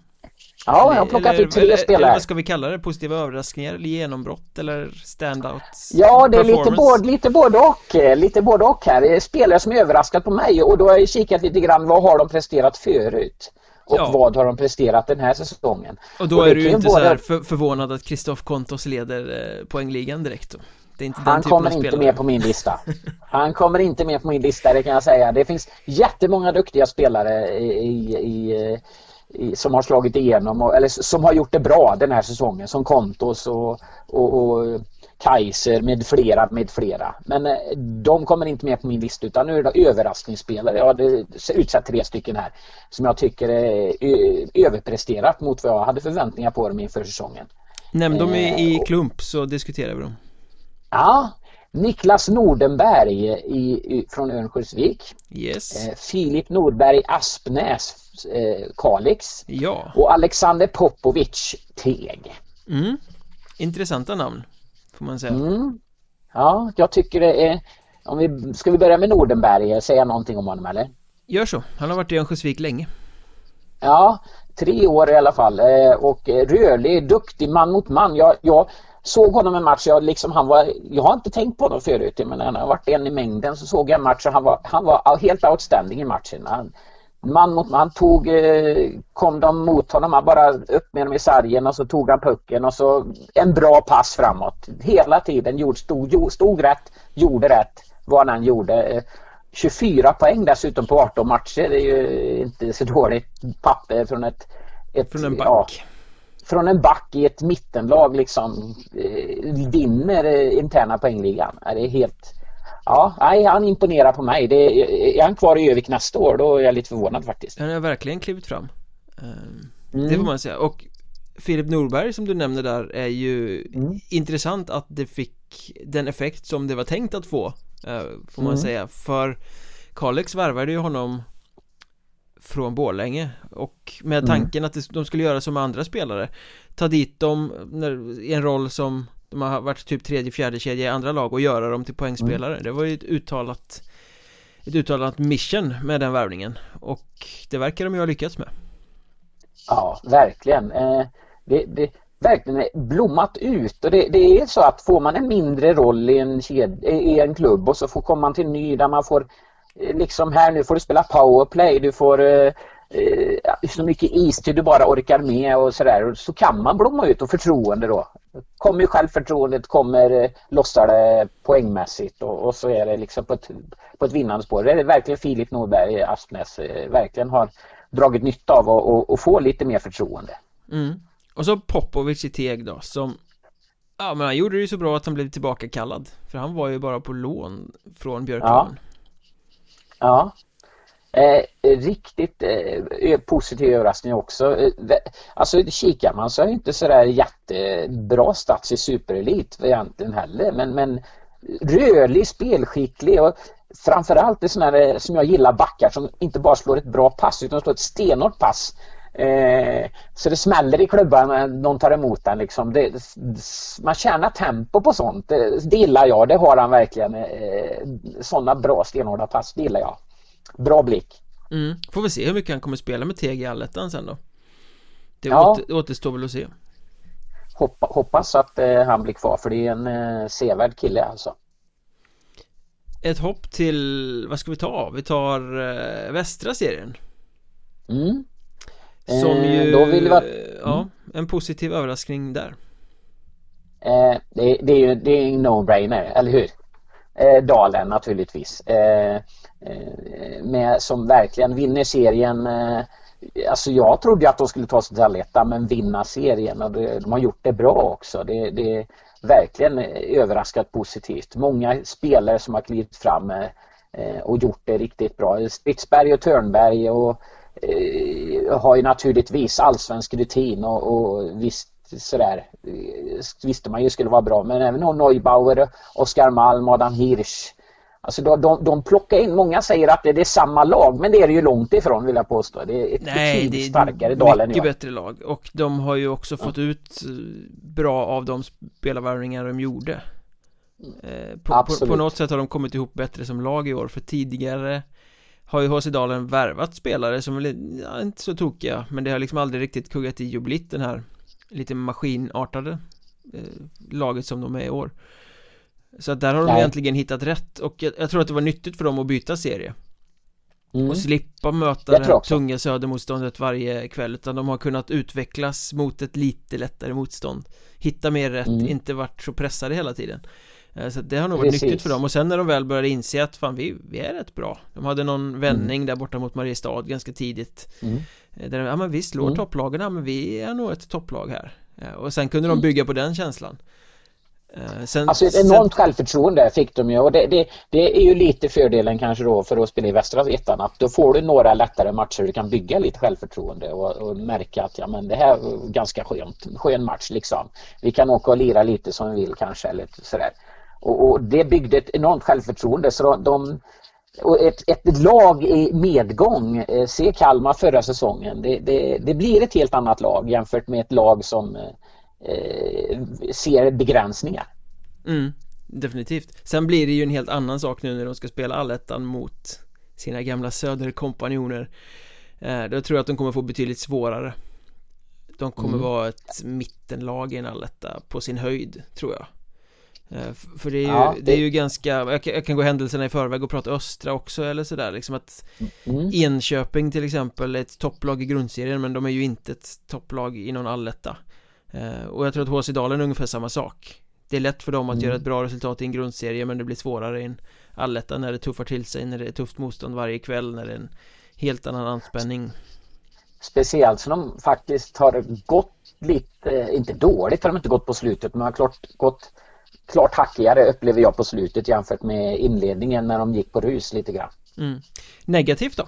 Ja, jag har plockat eller, ut tre eller, spelare. Eller vad ska vi kalla det? Positiva överraskningar eller genombrott eller standout? Ja, det är lite både, lite både och. Eh, lite både och här. Spelare som är överraskat på mig och då har jag kikat lite grann vad har de presterat förut? Och ja. vad har de presterat den här säsongen? Och då och är du ju inte både... så här för, förvånad att Kristoff Kontos leder eh, poängligan direkt då? Han kommer inte med på min lista. Han kommer inte med på min lista, det kan jag säga. Det finns jättemånga duktiga spelare i, i, i som har slagit igenom eller som har gjort det bra den här säsongen som Kontos och, och, och Kaiser med flera med flera. Men eh, de kommer inte med på min lista utan nu är det överraskningsspelare. Jag har utsett tre stycken här som jag tycker är överpresterat mot vad jag hade förväntningar på dem inför säsongen. Nämn dem i, i eh, klump så diskuterar vi dem. Ja, Niklas Nordenberg i, i, från Örnsköldsvik. Yes. Eh, Filip Nordberg Aspnäs eh, Kalix. Ja. Och Alexander Popovic Teg. Mm. Intressanta namn får man säga. Mm. Ja, jag tycker det är om vi, Ska vi börja med Nordenberg, säga någonting om honom eller? Gör så, han har varit i Örnsköldsvik länge Ja, tre år i alla fall eh, och rörlig, duktig man mot man. Jag, jag såg honom en match, jag, liksom, han var, jag har inte tänkt på honom förut men han har varit en i mängden så såg jag en match och han var, han var helt outstanding i matchen. Han, man mot man tog, eh, kom de mot honom, han bara upp med dem i sargen och så tog han pucken och så en bra pass framåt. Hela tiden gjorde, stod, stod rätt, gjorde rätt vad han gjorde. 24 poäng dessutom på 18 matcher, det är ju inte så dåligt papper från ett, ett från en back. Ja, från en back i ett mittenlag liksom eh, vinner eh, interna poängligan. Det är helt Ja, nej, han imponerar på mig. Det, är han kvar i Övik nästa år då är jag lite förvånad faktiskt. Han har verkligen klivit fram. Mm. Det får man säga. Och Filip Norberg som du nämner där är ju mm. intressant att det fick den effekt som det var tänkt att få. Eh, får man mm. säga. För Kalix värvade ju honom från Borlänge. Och med mm. tanken att de skulle göra som andra spelare. Ta dit dem i en roll som de har varit typ tredje, fjärde kedja i andra lag och göra dem till poängspelare. Mm. Det var ju ett uttalat Ett uttalat mission med den värvningen. Och det verkar de ju ha lyckats med. Ja, verkligen. Eh, det, det, verkligen blommat ut. Och det, det, är så att får man en mindre roll i en, ked, i en klubb och så får komma man till en ny där man får liksom här nu får du spela powerplay, du får eh, eh, så mycket istid du bara orkar med och sådär. Så kan man blomma ut och förtroende då. Kommer självförtroendet, kommer eh, lossar det poängmässigt och, och, så är det liksom på ett, på ett vinnande spår. Det är verkligen Filip Norberg Aspnäs eh, verkligen har dragit nytta av och, och, och få lite mer förtroende. Mm. Och så Popovic i Teg då som Ja men han gjorde det ju så bra att han blev tillbaka kallad För han var ju bara på lån från Björklöven Ja, ja. Eh, riktigt eh, positiv överraskning också. Eh, alltså kikar man så är det inte sådär jättebra stats i superelit egentligen heller men, men rörlig, spelskicklig och framförallt det sådana här eh, som jag gillar backar som inte bara slår ett bra pass utan slår ett stenhårt pass. Eh, så det smäller i klubban när någon tar emot den. Liksom. Det, man tjänar tempo på sånt. Det, det gillar jag. Det har han verkligen. Eh, sådana bra stenhårda pass. Det gillar jag. Bra blick. Mm. Får vi se hur mycket han kommer spela med Teg i allettan sen då. Det ja. åter, återstår väl att se. Hoppa, hoppas att eh, han blir kvar för det är en eh, sevärd kille alltså. Ett hopp till, vad ska vi ta? Vi tar eh, västra serien. Mm. Som eh, ju, då vill vi... ja, mm. en positiv överraskning där. Eh, det, det, är ju det är en no-brainer, eller hur? Eh, Dalen naturligtvis. Eh, eh, med, som verkligen vinner serien. Eh, alltså jag trodde att de skulle ta sig till allettan men vinna serien och det, de har gjort det bra också. Det, det är verkligen överraskat positivt. Många spelare som har klivit fram och gjort det riktigt bra. Stridsberg och Törnberg och har ju naturligtvis allsvensk rutin och, och visst sådär visste man ju skulle vara bra. Men även Neubauer, Oskar Malm, Adam Hirsch Alltså de, de, de plockar in, många säger att det är samma lag men det är det ju långt ifrån vill jag påstå. Det är ett Nej, det är starkare Dalen mycket bättre lag. Och de har ju också fått ja. ut eh, bra av de spelarvärvningar de gjorde. Eh, på, på, på, något sätt har de kommit ihop bättre som lag i år för tidigare har ju HC Dalen värvat spelare som är ja, inte så tokiga men det har liksom aldrig riktigt kuggat i och blivit den här lite maskinartade eh, laget som de är i år så att där har de Nej. egentligen hittat rätt och jag, jag, tror att det var nyttigt för dem att byta serie mm. och slippa möta det här tunga södermotståndet varje kväll utan de har kunnat utvecklas mot ett lite lättare motstånd hitta mer rätt, mm. inte varit så pressade hela tiden så det har nog varit Precis. nyttigt för dem och sen när de väl började inse att fan vi, vi är rätt bra De hade någon vändning mm. där borta mot Mariestad ganska tidigt mm. Eh, där, ja men vi slår mm. topplagen, ja men vi är nog ett topplag här Och sen kunde de mm. bygga på den känslan eh, Sen, alltså ett enormt sen... självförtroende fick de ju och det, det, det, är ju lite fördelen kanske då för att spela i västra ettan att då får du några lättare matcher du kan bygga lite självförtroende och, och märka att ja men det här är ganska skönt, skön match liksom. Vi kan åka och lira lite som vi vill kanske eller sådär. Och, och det byggde ett enormt självförtroende så de, och ett, ett lag i medgång, eh, se Kalmar förra säsongen, det, det, det, blir ett helt annat lag jämfört med ett lag som eh, ser begränsningar. Mm, definitivt. Sen blir det ju en helt annan sak nu när de ska spela allettan mot sina gamla söderkompanjoner. Eh, då tror jag att de kommer få betydligt svårare. De kommer mm. vara ett mittenlag i en alletta på sin höjd, tror jag. Eh, för det är ju, ja, det... det... är ju ganska, jag kan, jag kan, gå händelserna i förväg och prata Östra också eller sådär liksom att mm. Enköping till exempel är ett topplag i grundserien men de är ju inte ett topplag i någon alletta eh, Och jag tror att HC Dalen är ungefär samma sak Det är lätt för dem att mm. göra ett bra resultat i en grundserie men det blir svårare i en alletta när det tuffar till sig, när det är tufft motstånd varje kväll, när det är en helt annan anspänning Speciellt som de faktiskt har gått lite, inte dåligt har de inte gått på slutet men har klart gått klart hackigare upplever jag på slutet jämfört med inledningen när de gick på rus lite grann. Mm. Negativt då?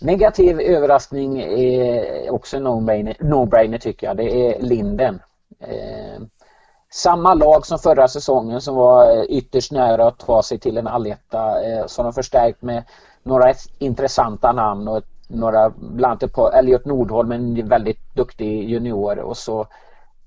Negativ överraskning är också en no-brainer, no tycker jag. Det är Linden. Eh, samma lag som förra säsongen som var ytterst nära att ta sig till en alletta eh, som de förstärkt med några intressanta namn och några, bland annat på Elliot Nordholm, en väldigt duktig junior och så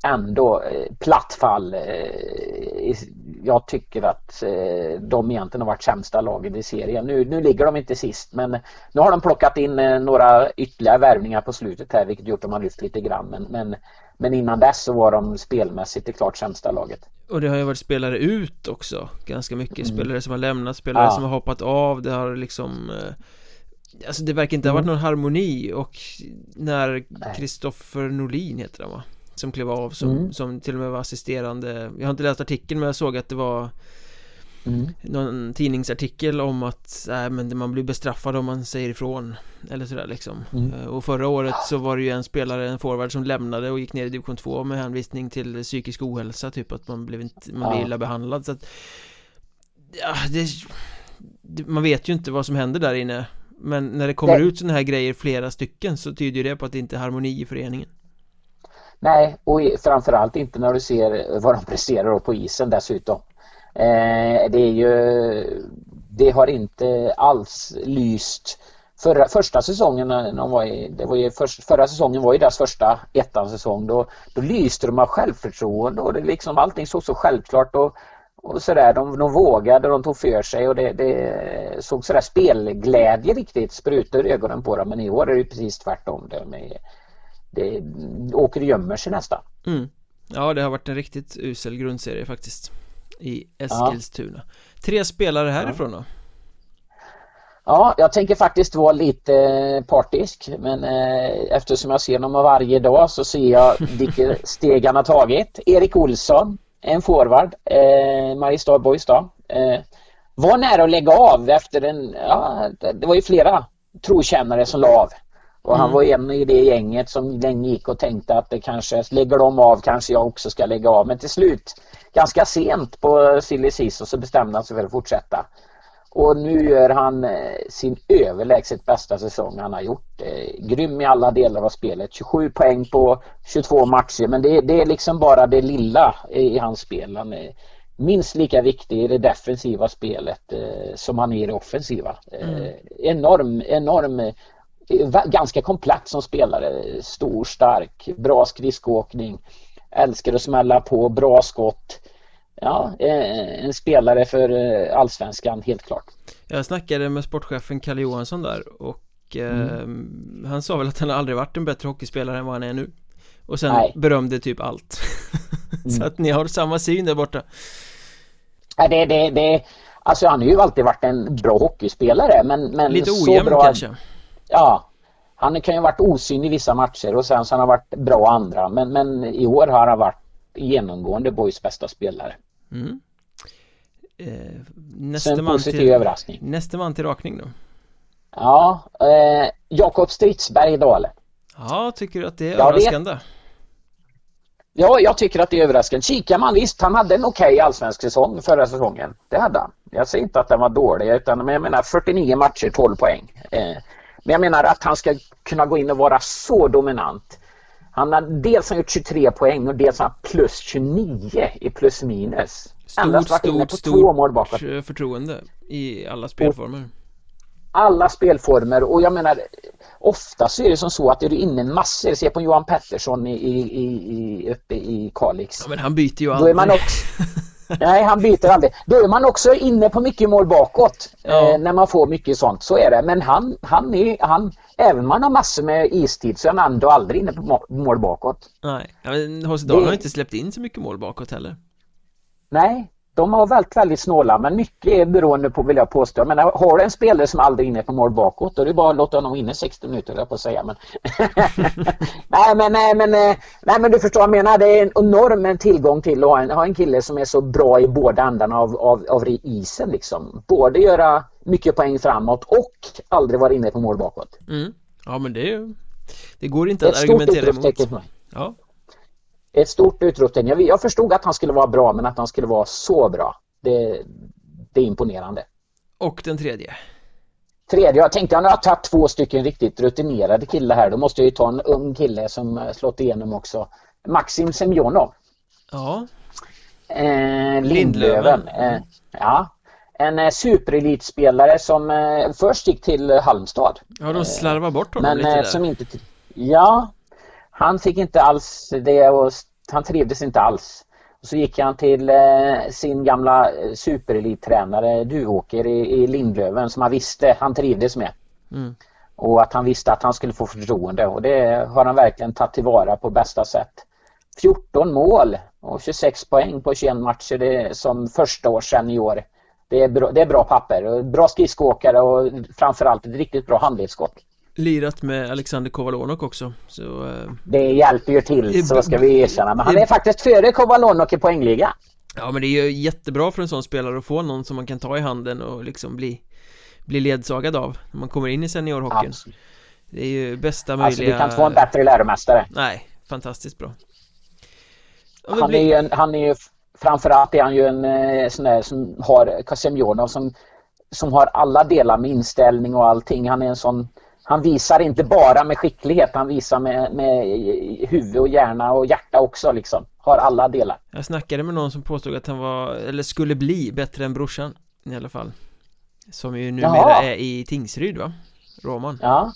ändå eh, platt fall. Eh, jag tycker att eh, de egentligen har varit sämsta laget i serien. Nu, nu ligger de inte sist men nu har de plockat in några ytterligare värvningar på slutet här vilket gjort att de har lyft lite grann. Men, men, men innan dess så var de spelmässigt det klart sämsta laget. Och det har ju varit spelare ut också Ganska mycket mm. spelare som har lämnat, spelare ja. som har hoppat av Det har liksom Alltså det verkar inte ha varit mm. någon harmoni och när Kristoffer Norlin heter han va? Som klev av som, mm. som till och med var assisterande. Jag har inte läst artikeln men jag såg att det var mm. Någon tidningsartikel om att äh, men man blir bestraffad om man säger ifrån Eller sådär liksom. Mm. Eh, och förra året så var det ju en spelare, en forward som lämnade och gick ner i division 2 med hänvisning till psykisk ohälsa typ att man blev inte, man blev illa behandlad. Så att Ja, det, man vet ju inte vad som händer där inne. Men när det kommer det... ut sådana här grejer flera stycken så tyder det på att det inte är harmoni i föreningen Nej, och framförallt inte när du ser vad de presterar på isen dessutom. Eh, det är ju Det har inte alls lyst Förra, första säsongen, de var i, det var ju för, förra säsongen var ju deras första ettan säsong då, då lyste de av självförtroende och det liksom allting såg så självklart och, och sådär. De, de vågade, de tog för sig och det, det såg sådär spelglädje riktigt sprutor ur ögonen på dem men i år är det precis tvärtom. De är, det åker och gömmer sig nästan. Mm. Ja, det har varit en riktigt usel grundserie faktiskt i Eskilstuna. Ja. Tre spelare härifrån då? Ja, jag tänker faktiskt vara lite partisk men eh, eftersom jag ser dem varje dag så ser jag vilka steg han har tagit. Erik Olsson, en forward, eh, Mariestad Boys då. Eh, var nära att lägga av efter en, ja, det var ju flera trotjänare som la av. Och han mm. var en i det gänget som länge gick och tänkte att det kanske lägger de av kanske jag också ska lägga av. Men till slut, ganska sent på silly season så bestämde han sig för att fortsätta. Och nu gör han eh, sin överlägset bästa säsong han har gjort. Eh, grym i alla delar av spelet. 27 poäng på 22 matcher men det, det är liksom bara det lilla i hans spel. Han är minst lika viktig i det defensiva spelet eh, som han är i det offensiva. Mm. enorm, enorm ganska komplett som spelare. Stor, stark, bra skridskoåkning. Älskar att smälla på, bra skott. Ja, eh, en spelare för eh, allsvenskan helt klart. Jag snackade med sportchefen Kalle Johansson där och eh, mm. han sa väl att han aldrig varit en bättre hockeyspelare än vad han är nu. Och sen Nej. berömde typ allt. Så mm. att ni har samma syn där borta. Ja, det, det, det, alltså han har ju alltid varit en bra hockeyspelare men, men Lite ojämn bra, kanske ja, han kan ju ha varit osynlig i vissa matcher och sen så han har varit bra andra. Men, men i år har han varit genomgående Boys bästa spelare. Mm. Eh, nästa, man till, överraskning. nästa man till rakning då? Ja, eh, Jakob Stridsberg Dale. Ja, tycker du att det är jag överraskande? Vet. Ja, jag tycker att det är överraskande. Kikar man visst, han hade en okej okay allsvensk säsong förra säsongen. Det hade han. Jag säger inte att den var dålig, utan men jag menar 49 matcher, 12 poäng. Eh, men jag menar att han ska kunna gå in och vara så dominant. Han har dels har gjort 23 poäng och dels har han plus 29 i plus minus. Stort, Endast varit stort, inne på stort två mål bakåt. förtroende i alla spelformer. Alla spelformer och jag menar ofta så är det som så att är du inne massor, se på Johan Pettersson i, i, i, uppe i Kalix. Ja, men han byter ju aldrig. Då är man också, Nej, han byter aldrig. Då är man också inne på mycket mål bakåt ja. eh, när man får mycket sånt. Så är det. Men han, han är, han, även om man har massor med istid så är han ändå aldrig inne på mål bakåt. Nej, men Dahl har inte släppt in så mycket mål bakåt heller. Nej, de har varit väldigt snåla men mycket är beroende på vill jag påstå. Men har du en spelare som aldrig är inne på mål bakåt då är det bara att låta honom inne 60 minuter jag på att säga. Men... nej, men, nej, men, eh, nej men du förstår vad jag menar. Det är en enorm tillgång till att ha en, ha en kille som är så bra i båda ändarna av, av, av isen. Liksom. Både göra mycket poäng framåt och aldrig vara inne på mål bakåt. Mm. Ja men det är Det går inte att argumentera emot. Ja ett stort utropstecken. Jag, jag förstod att han skulle vara bra men att han skulle vara så bra. Det, det är imponerande. Och den tredje? Tredje, jag tänkte att jag har tagit två stycken riktigt rutinerade killar här. Då måste jag ju ta en ung kille som slått igenom också. Maxim Semjonov. Ja. Eh, Lindlöven. Eh, ja. En eh, superelitspelare som eh, först gick till Halmstad. Ja, de slarvar bort honom men, lite eh, där. Som inte, ja, han fick inte alls det att han trivdes inte alls. Så gick han till eh, sin gamla eh, superelittränare Duvåker i, Lindlöven som han visste han trivdes med. Mm. Och att han visste att han skulle få förtroende och det har han verkligen tagit tillvara på bästa sätt. 14 mål och 26 poäng på 21 matcher det som första års senior. Det är bra, det är bra papper. Bra skridskoåkare och framförallt ett riktigt bra handledsskott. Lirat med Alexander Kovalonok också så, eh, Det hjälper ju till så ska vi erkänna? Men han är faktiskt före Kovalonok i poängliga. Ja men det är ju jättebra för en sån spelare att få någon som man kan ta i handen och liksom bli Bli ledsagad av när man kommer in i seniorhockeyn. Absolut. Det är ju bästa möjliga Alltså vi kan inte få en bättre läromästare Nej, fantastiskt bra. Han, blir... är ju en, han är ju Framförallt är han ju en eh, sån där som har Kasemjonov som Som har alla delar med inställning och allting. Han är en sån han visar inte bara med skicklighet, han visar med, med huvud och hjärna och hjärta också liksom. Har alla delar. Jag snackade med någon som påstod att han var, eller skulle bli bättre än brorsan i alla fall. Som ju numera Jaha. är i Tingsryd va? Roman. Ja.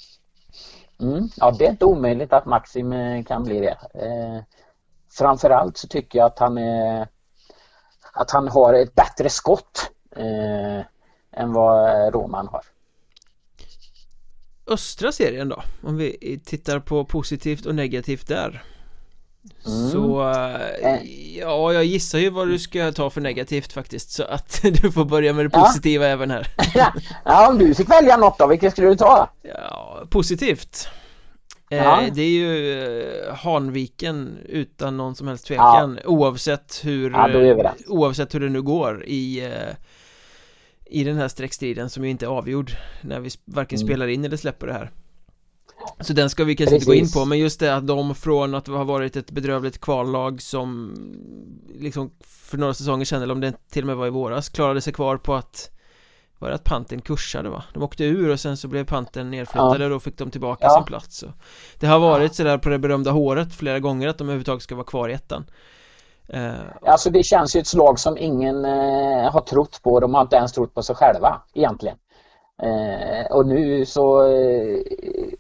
Mm. Ja, det är inte omöjligt att Maxim eh, kan bli det. Eh, framförallt så tycker jag att han är att han har ett bättre skott eh, än vad Roman har östra serien då Om vi tittar på positivt och negativt där mm. Så eh, eh. ja, jag gissar ju vad du ska ta för negativt faktiskt Så att du får börja med det positiva ja. även här Ja, om du fick välja något då, vilket skulle du ta? Ja, positivt eh, Det är ju Hanviken utan någon som helst tvekan ja. oavsett hur ja, Oavsett hur det nu går i i den här streckstriden som ju inte är avgjord när vi varken mm. spelar in eller släpper det här så den ska vi kanske Precis. inte gå in på men just det att de från att ha varit ett bedrövligt kvallag som liksom för några säsonger sedan eller om det till och med var i våras klarade sig kvar på att var det att panten kursade va? De åkte ur och sen så blev panten nedflyttade ja. och då fick de tillbaka ja. sin plats så Det har varit ja. sådär på det berömda håret flera gånger att de överhuvudtaget ska vara kvar i ettan alltså det känns ju ett slag som ingen uh, har trott på. De har inte ens trott på sig själva egentligen. Uh, och nu så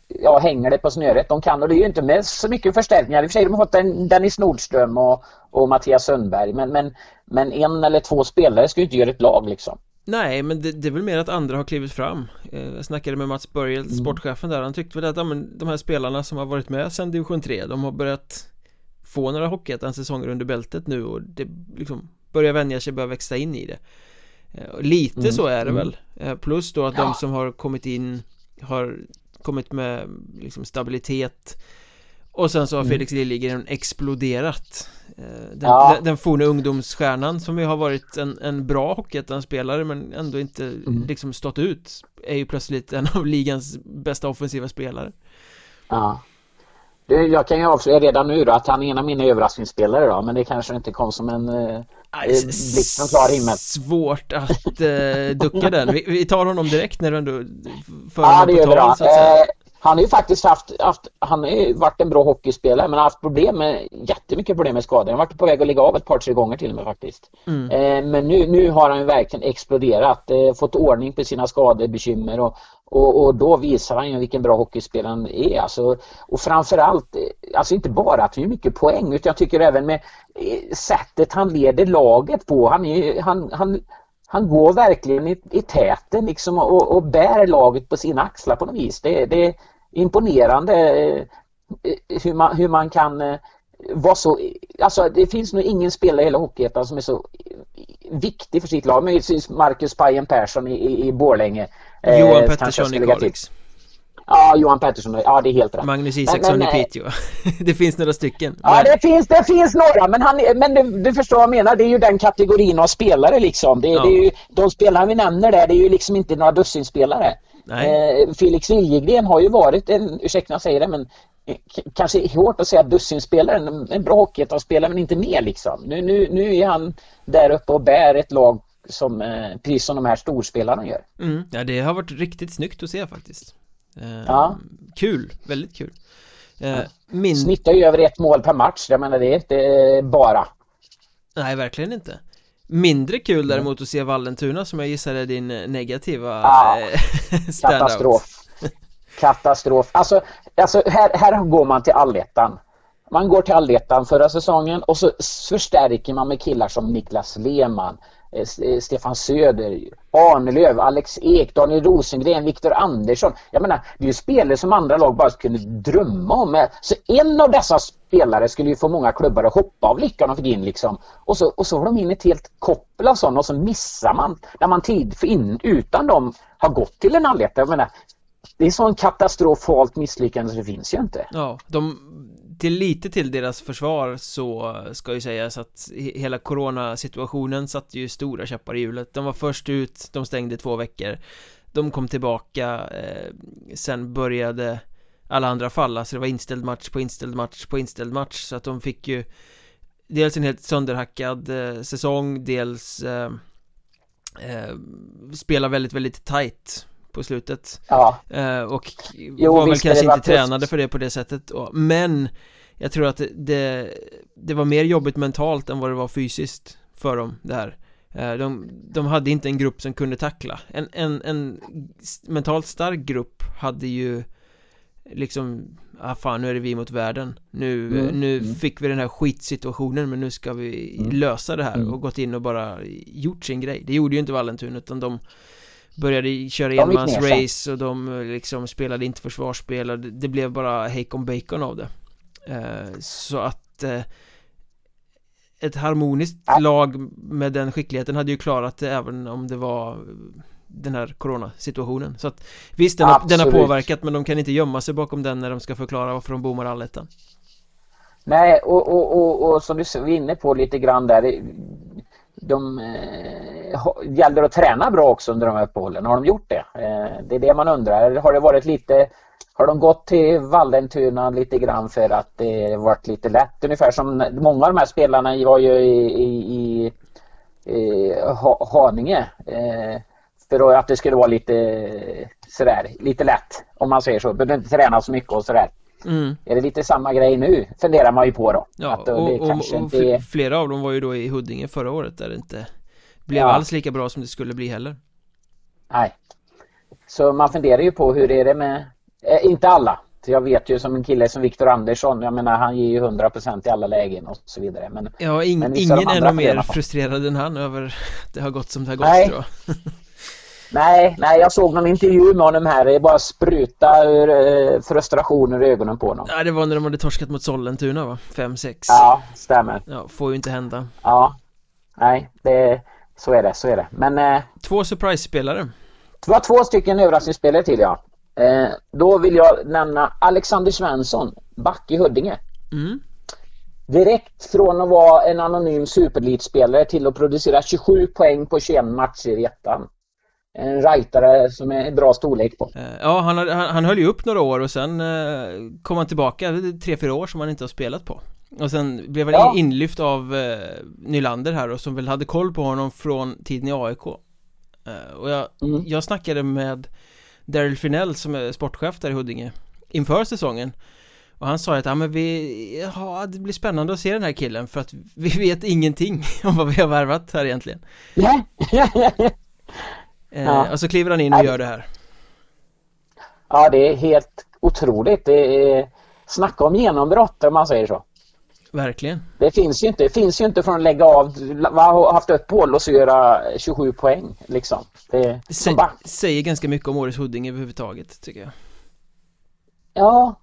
ja, hänger det på snöret. De kan och det är ju inte med så mycket förstärkningar. I och för sig de har fått en Dennis Nordström och, och Mattias Sundberg. Men, men, men en eller två spelare ska ju inte göra ett lag liksom. Nej, men det, det, är väl mer att andra har klivit fram Jag snackade med Mats Börjel, mm. sportchefen där Han tyckte väl att ja, men, de här spelarna som har varit med sedan division 3 De har börjat få några Hockeyettan-säsonger under bältet nu och det liksom börjar vänja sig, börjar växa in i det eh, Lite mm. så är det mm. väl eh, Plus då att ja. de som har kommit in har kommit med liksom stabilitet och sen så har mm. Felix Liljegren exploderat eh, Den, ja. den, den forna ungdomsstjärnan som ju har varit en, en bra Hockeyettan-spelare men ändå inte mm. liksom stått ut Är ju plötsligt en av ligans bästa offensiva spelare Ja jag kan ju avslöja redan nu då att han är en av mina överraskningsspelare då, men det kanske inte kom som en eh, blixt från klar himmel. Svårt att eh, ducka den. Vi, vi, tar honom direkt när du ändå för Ja, det gör vi då. Han har ju faktiskt haft, haft han har ju varit en bra hockeyspelare men har haft problem med, jättemycket problem med skador. Han har varit på väg att ligga av ett par, tre gånger till och med faktiskt. Mm. Eh, men nu, nu har han ju verkligen exploderat, eh, fått ordning på sina skadebekymmer och, och, och, då visar han ju vilken bra hockeyspelare han är. Alltså, och framförallt, eh, alltså inte bara att han gör mycket poäng utan jag tycker även med eh, sättet han leder laget på. Han, är, han, han, han går verkligen i, i täten liksom och, och bär laget på sina axlar på något vis. Det, det imponerande eh, hur man, hur man kan vara så... Alltså det finns nog ingen spelare i hela Hockeyettan som är så viktig för sitt lag. Men Marcus Pajen Persson i, i, i Borlänge Eh, Johan Pettersson i Kalix. Ja, Johan Pettersson, ja det är helt rätt. Magnus Isaksson i Piteå. Det finns några stycken. Ja, men... det, finns, det finns några men, han, men du, du, förstår vad jag menar. Det är ju den kategorin av spelare liksom. Det, ja. det är ju, De spelare vi nämner där, det är ju liksom inte några dussinspelare eh, Felix Liljegren har ju varit en, ursäkta jag säger det men Kanske hårt att säga dussinspelare, en, en bra hockeyettanspelare men inte mer liksom nu, nu, nu är han där uppe och bär ett lag som, eh, precis som de här storspelarna gör. Mm, ja, det har varit riktigt snyggt att se faktiskt. Eh, ja. Kul, väldigt kul. Eh, min... Snittar ju över ett mål per match, jag menar det är inte eh, bara. Nej, verkligen inte. Mindre kul mm. däremot att se Vallentuna som jag gissar är din negativa ja, eh, Katastrof. Katastrof. Alltså, alltså här, här går man till allettan Man går till allettan förra säsongen och så förstärker man med killar som Niklas Lehmann, eh, eh, Stefan Söder, Arnelöv, Alex Ek, Daniel Rosengren, Viktor Andersson. Jag menar, det är ju spelare som andra lag bara kunde drömma om. Så en av dessa spelare skulle ju få många klubbar att hoppa av lyckan och fick in liksom. Och så, och så har de in ett helt koppel av sådana och så missar man när man tid för in, utan dem har gått till en allietta. Jag menar, det är sån katastrofalt misslyckande så det finns ju inte. Ja, de till lite till deras försvar så ska ju sägas att hela coronasituationen satte ju stora käppar i hjulet. De var först ut, de stängde två veckor. De kom tillbaka, eh, sen började alla andra falla. Så det var inställd match på inställd match på inställd match. Så att de fick ju Dels en helt sönderhackad eh, säsong, dels eh, eh, spela väldigt, väldigt tight på slutet Ja eh, Och jo, var väl kanske inte tränade för det på det sättet Men Jag tror att det, det var mer jobbigt mentalt än vad det var fysiskt för dem det här eh, de, de hade inte en grupp som kunde tackla en, en, en mentalt stark grupp hade ju liksom ah fan nu är det vi mot världen nu, mm. nu mm. fick vi den här skitsituationen men nu ska vi mm. lösa det här mm. och gått in och bara gjort sin grej det gjorde ju inte Vallentun utan de började köra enmansrace och de eh, liksom spelade inte försvarsspel och det blev bara Hakon Bacon av det. Eh, Så att eh, ett harmoniskt lag med den skickligheten hade ju klarat det även om det var den här coronasituationen. Så att visst, den har, den har påverkat men de kan inte gömma sig bakom den när de ska förklara varför de bommar allettan Nej, och, och, och, och som du var inne på lite grann där de eh, gäller att träna bra också under de här uppehållen. Har de gjort det? Eh, det är det man undrar. Har det varit lite har de gått till Vallentuna lite grann för att det varit lite lätt? Ungefär som många av de här spelarna var ju i, i, i, i Haninge. Eh, för att det skulle vara lite eh, sådär, lite lätt om man säger så. Behöver inte träna så mycket och sådär. Mm. Är det lite samma grej nu? Funderar man ju på då. Ja, att och, det och, kanske och inte... flera av dem var ju då i Huddinge förra året där det inte blev ja. alls lika bra som det skulle bli heller. Nej. Så man funderar ju på hur är det med, eh, inte alla. Jag vet ju som en kille som Viktor Andersson, jag menar han ger ju 100% i alla lägen och så vidare. Men, ja, in, men ingen är nog mer frustrerad än han över att det har gått som det har gått Nej. Nej, nej, jag såg någon intervju med honom här. Det bara spruta ur eh, frustration ur ögonen på honom. Ja, det var när de hade torskat mot Sollentuna va? 5-6. Ja, stämmer. Ja, får ju inte hända. Ja, nej, det, så är det, så är det. Men... Eh, två surprise-spelare. Det var två stycken överraskningsspelare till ja. Eh, då vill jag nämna Alexander Svensson, back i Huddinge. Mm. Direkt från att vara en anonym superelitspelare till att producera 27 poäng på 21 matcher i ettan en rightare som är bra storlek på. Eh, ja, han, han, han höll ju upp några år och sen eh, kom han tillbaka, tre, fyra år som han inte har spelat på. Och sen blev han ja. inlyft av eh, Nylander här och som väl hade koll på honom från tiden i AIK. Eh, och jag, mm. jag snackade med Daryl Finell som är sportchef där i Huddinge inför säsongen. Och han sa att ja, men vi, ja, det blir spännande att se den här killen för att vi vet ingenting om vad vi har värvat här egentligen. Ja. Eh. Och så kliver han in och gör det här. Ja, det är helt otroligt. Det är snacka om genombrott om man säger så. Verkligen. Det finns ju inte, det finns ju inte från att lägga av, ha haft uppehåll och så göra 27 poäng liksom. Det, Sä, säger ganska mycket om årets Huddinge överhuvudtaget tycker jag. Ja,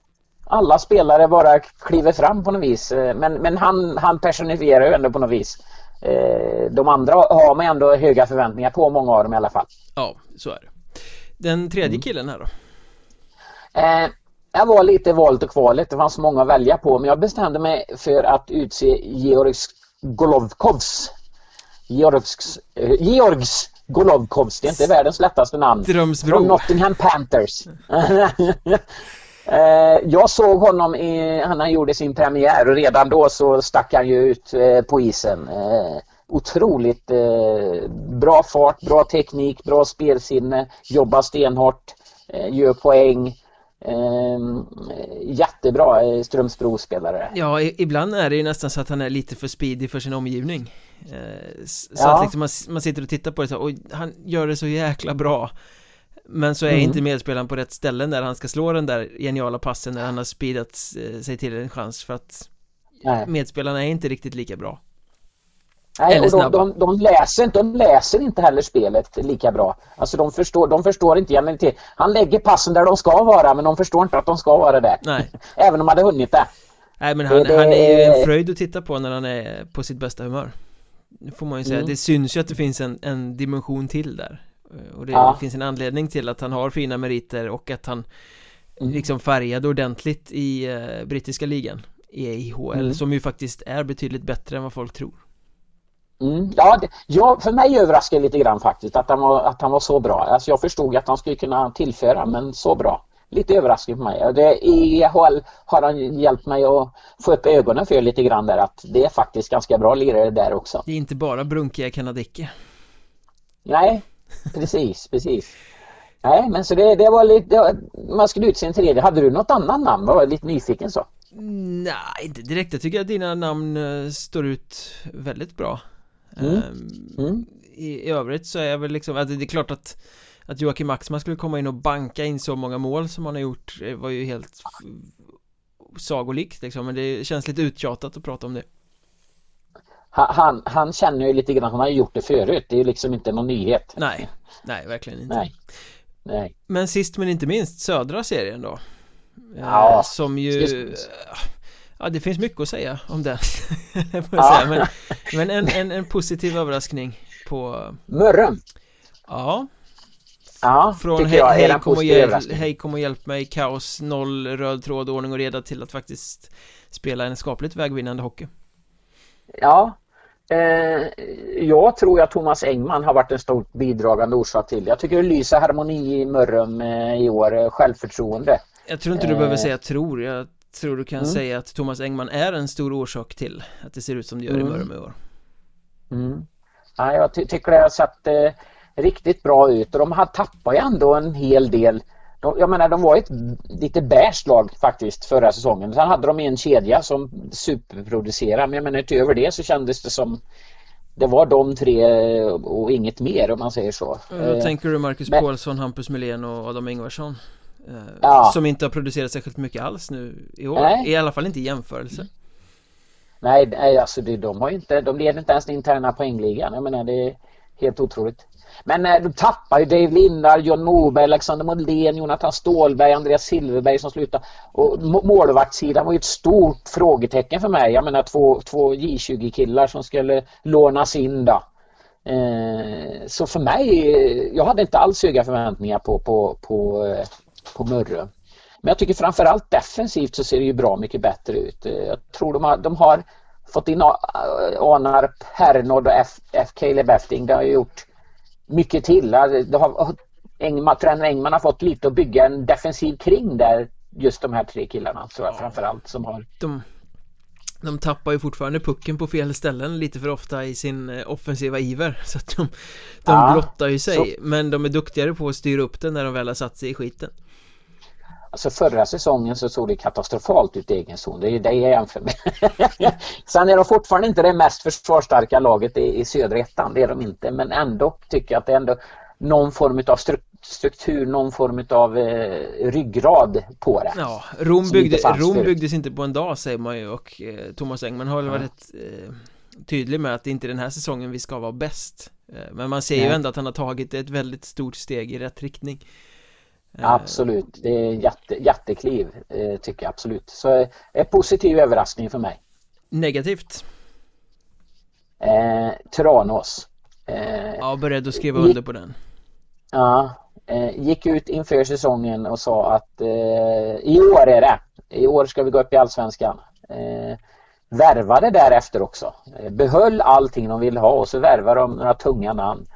alla spelare bara kliver fram på något vis. Eh, men, men han, han personifierar ju ändå på något vis de andra har man ändå höga förväntningar på, många av dem i alla fall. Ja, så är det. Den tredje mm. killen här då? Eh, jag var lite valt och kvalet, det fanns många att välja på men jag bestämde mig för att utse Georgs Golovkovs Georgs, eh, Georgs Golovkovs, det är inte världens lättaste namn. Drömsbro. Från Nottingham Panthers. Eh, jag såg honom i, han gjorde sin premiär och redan då så stack han ju ut eh, på isen. Eh, otroligt bra fart, bra teknik, bra spelsinne, jobbar stenhårt, gör poäng. jättebra Strömsbro-spelare. Ja, ibland är det ju nästan så att han är lite för speedy för sin omgivning. så ja. att liksom man, man sitter och tittar på det så och han gör det så jäkla bra. Men så är mm. inte medspelaren på rätt ställen där han ska slå den där geniala passen när han har speedat eh, sig till en chans för att Nej. Medspelarna är inte riktigt lika bra Nej, och de, de, de, läser, de läser inte heller spelet lika bra. Alltså de förstår, de förstår inte genialitet. Han lägger passen där de ska vara men de förstår inte att de ska vara där. Nej. Även om de hade hunnit det. Nej men han, det, han är ju en fröjd att titta på när han är på sitt bästa humör. Får man ju säga. Mm. Det syns ju att det finns en, en dimension till där. Och det ja. finns en anledning till att han har fina meriter och att han mm. liksom färgade ordentligt i uh, brittiska ligan i IHL mm. som ju faktiskt är betydligt bättre än vad folk tror. Mm, ja, det, ja, för mig överraskade det lite grann faktiskt att han, var, att han var så bra. Alltså jag förstod att han skulle kunna tillföra men så bra. Lite överraskning för mig. Det, I IHL har han hjälpt mig att få upp ögonen för lite grann där att det är faktiskt ganska bra lirare där också. Det är inte bara brunkiga kanadicke. Nej, precis, precis. Nej, men så det, det var lite, man skulle utse en tredje. Hade du något annat namn? Jag var lite nyfiken så. Nej, inte direkt. Jag tycker att dina namn eh, står ut väldigt bra. Mm. Ehm, mm. I, I övrigt så är jag väl liksom, alltså det är klart att att Joakim Axman skulle komma in och banka in så många mål som han har gjort var ju helt sagolikt liksom men det känns lite uttjatat att prata om det han, han känner ju lite grann, han har gjort det förut, det är ju liksom inte någon nyhet. Nej, nej verkligen inte. Nej, nej. Men sist men inte minst södra serien då. Ja, eh, Som ju Ja det finns mycket att säga om den. Ja. Men, men en, en, en positiv överraskning på Mörrum. Ja. Ja, Från hej, jag hej, kom och hjälp, hej kom och hjälp mig, kaos, noll, röd tråd, ordning och reda till att faktiskt spela en skapligt vägvinnande hockey. Ja Jag tror att Thomas Engman har varit en stor bidragande orsak till Jag tycker det lyser harmoni i Mörrum eh, i år, eh, självförtroende Jag tror inte du eh. behöver säga tror, jag tror du kan mm. säga att Thomas Engman är en stor orsak till att det ser ut som det gör mm. i Mörrum i år mm. Ja, jag ty tycker det har sett eh, riktigt bra ut och de har tappat ju ändå en hel del. De, jag menar de var ett lite bäst lag faktiskt förra säsongen. Sen hade de en kedja som superproducerade men jag menar utöver det så kändes det som det var de tre och inget mer om man säger så. Då eh, tänker du Marcus men... Paulsson, Hampus Melén och Adam Ingvarsson? Eh, ja. Som inte har producerat särskilt mycket alls nu i år, Nej. i alla fall inte i jämförelse. Nej, nej alltså det, de har inte, de leder inte ens den interna poängligan. Jag menar det är helt otroligt. Men eh, de tappar ju Dave Lindar, John Moberg, Alexander Modlén, Jonathan Stålberg, Andreas Silverberg som slutar. Och målvaktssidan var ju ett stort frågetecken för mig. Jag menar två, två J20-killar som skulle lånas in då. Eh, så för mig, jag hade inte alls höga förväntningar på, på, på, eh, på Murre. Men jag tycker framförallt defensivt så ser det ju bra mycket bättre ut. Eh, jag tror de har, de har fått in Anarp, Hernod och F, F. Caleb Efting. Det har gjort mycket till. Det har, Engman, tränaren Engman har fått lite att bygga en defensiv kring där just de här tre killarna tror jag ja. framförallt som har de, de tappar ju fortfarande pucken på fel ställen lite för ofta i sin eh, offensiva iver så att de, de ja, blottar ju sig så... men de är duktigare på att styra upp den när de väl har satt sig i skiten Alltså förra säsongen så såg det katastrofalt ut i egen zon. Det är det jag jämför med. Sen är de fortfarande inte det mest försvarsstarka laget i, i södra ettan. Det är de inte. Men ändå tycker jag att det är ändå någon form av struktur, någon form av eh, ryggrad på det. Ja, Rom, byggde, Rom byggdes inte på en dag säger man ju och eh, Thomas Engman har väl ja. varit eh, tydlig med att det inte är den här säsongen vi ska vara bäst. Eh, men man ser ju ändå att han har tagit ett väldigt stort steg i rätt riktning. Eh, absolut, det är jätte, jättekliv eh, tycker jag absolut. Så en positiv överraskning för mig. Negativt? Eh, Tranås. Eh, ja, beredd att skriva under på den. Ja, eh, gick ut inför säsongen och sa att eh, i år är det. I år ska vi gå upp i Allsvenskan. Eh, värvade därefter också. Behöll allting de ville ha och så värvade de några tunga namn.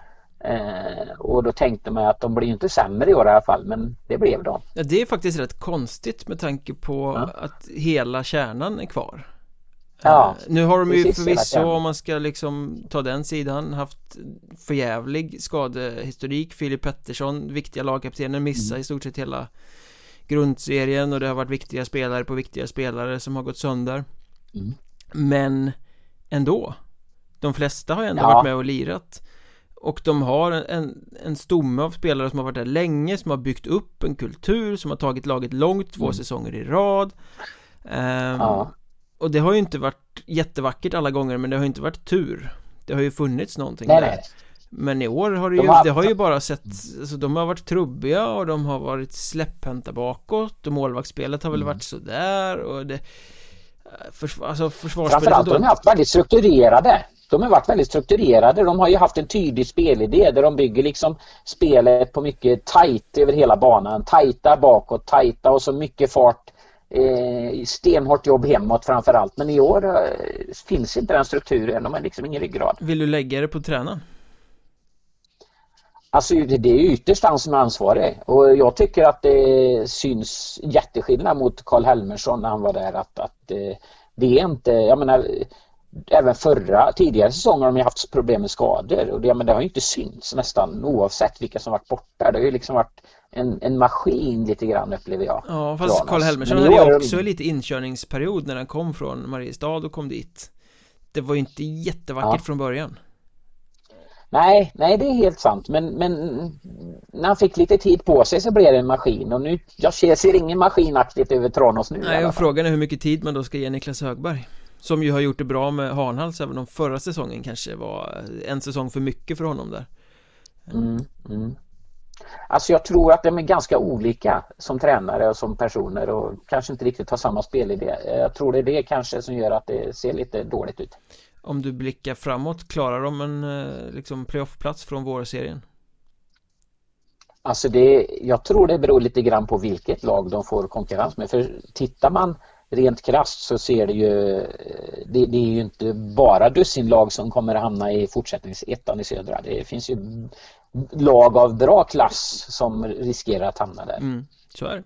Eh, och då tänkte man att de blir inte sämre i år i alla fall men det blev de. Ja, det är faktiskt rätt konstigt med tanke på ja. att hela kärnan är kvar. Ja, eh, nu har de ju förvisso om man ska liksom ta den sidan haft förjävlig skadehistorik Filip Pettersson, viktiga lagkaptenen missar mm. i stort sett hela grundserien och det har varit viktiga spelare på viktiga spelare som har gått sönder. Mm. Men ändå De flesta har ändå ja. varit med och lirat och de har en, en stomme av spelare som har varit där länge, som har byggt upp en kultur, som har tagit laget långt två mm. säsonger i rad um, ja. Och det har ju inte varit jättevackert alla gånger men det har inte varit tur Det har ju funnits någonting nej, där nej. Men i år har det ju, De har- det har ju bara sett alltså, De har varit trubbiga och de har varit släpphänta bakåt och målvaktsspelet har väl Mm. varit sådär och det försvar, Alltså försvarsspelet Framförallt har de haft väldigt strukturerade. De har varit väldigt strukturerade. De har ju haft en tydlig spelidé där de bygger liksom spelet på mycket tajt över hela banan. Tajta bakåt, tajta och så mycket fart. Eh, stenhårt jobb hemåt framförallt. Men i år eh, finns inte den strukturen. De har liksom ingen ryggrad. Vill du lägga det på tränaren? Alltså det är ytterst han som är ansvarig och jag tycker att det syns jätteskillnad mot Karl Helmersson när han var där att, att eh, det är inte, jag menar även förra, tidigare säsonger har de haft problem med skador och det, men det har ju inte synts nästan oavsett vilka som varit borta. Det har ju liksom varit en, en maskin lite grann upplever jag. Ja fast. Karl Helmersson hade ju också de- lite inkörningsperiod när han kom från Mariestad och kom dit Det var ju inte jättevackert Ja. från början Nej, nej det är helt sant men, men när han fick lite tid på sig så blev det en maskin och nu, jag ser, ser ingen maskinaktigt över Tranås nu Nej och frågan är hur mycket tid man då ska ge Niklas Högberg Som ju har gjort det bra med Hanhals även om förra säsongen kanske var en säsong för mycket för honom där Mm, mm. Alltså jag tror att de är ganska olika som tränare och som personer och kanske inte riktigt har samma spelidé. Jag tror det är det kanske som gör att det ser lite dåligt ut. Om du blickar framåt, klarar de en eh, liksom playoffplats från vårserien? Alltså det, jag tror det beror lite grann på vilket lag de får konkurrens med. För tittar man rent krasst så ser det ju det, det är ju inte bara dussinlag som kommer att hamna i fortsättningsettan i södra. Det finns ju lag av bra klass som riskerar att hamna där. Mm, så är det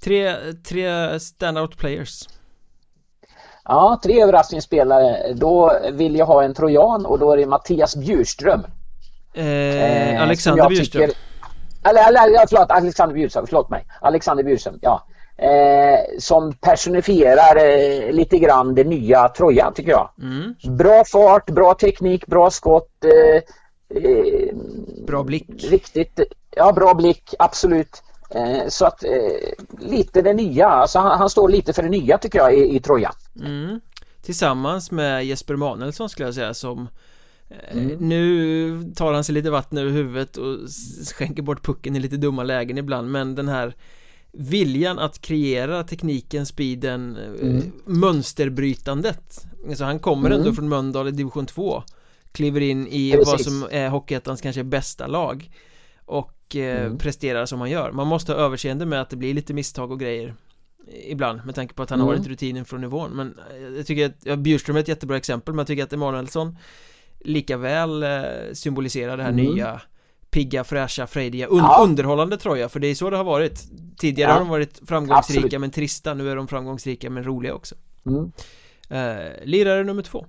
Tre, tre standout players Ja, tre överraskningsspelare. Då vill jag ha en trojan och då är det Mattias Bjurström. eh, Eh, Alexander Bjurström tycker- Eller, eller förlåt, Alexander Bjurström, förlåt mig. Alexander Bjurström, ja. Eh, som personifierar eh, lite grann det nya Troja tycker jag. mm, Bra fart, bra teknik, bra skott. Eh, eh, Bra blick Riktigt, ja bra blick, absolut. Eh, så att eh, lite det nya, alltså han, han står lite för det nya tycker jag i, i Troja. mm. Tillsammans med Jesper Manuelsson skulle jag säga som Mm. Nu tar han sig lite vatten över huvudet och skänker bort pucken i lite dumma lägen ibland men den här Viljan att kreera tekniken, speeden, eh, Mm. mönsterbrytandet Alltså han kommer Mm. ändå från Mölndal i division 2 Kliver in i Precis. vad som är Hockeyettans kanske bästa lag Och eh, Mm. presterar som han gör Man måste ha överseende med att det blir lite misstag och grejer Ibland med tanke på att han har Mm. varit rutinen från nivån Men eh, jag tycker att, ja, Bjurström är ett jättebra exempel Men jag tycker att Emanuelsson Lika väl eh, symboliserar det här Mm. nya Pigga, fräscha, frejdiga, un Ja. underhållande Troja För det är så det har varit Tidigare Ja. har de varit framgångsrika Absolut. men trista Nu är de framgångsrika men roliga också Mm. eh, Lirare nummer två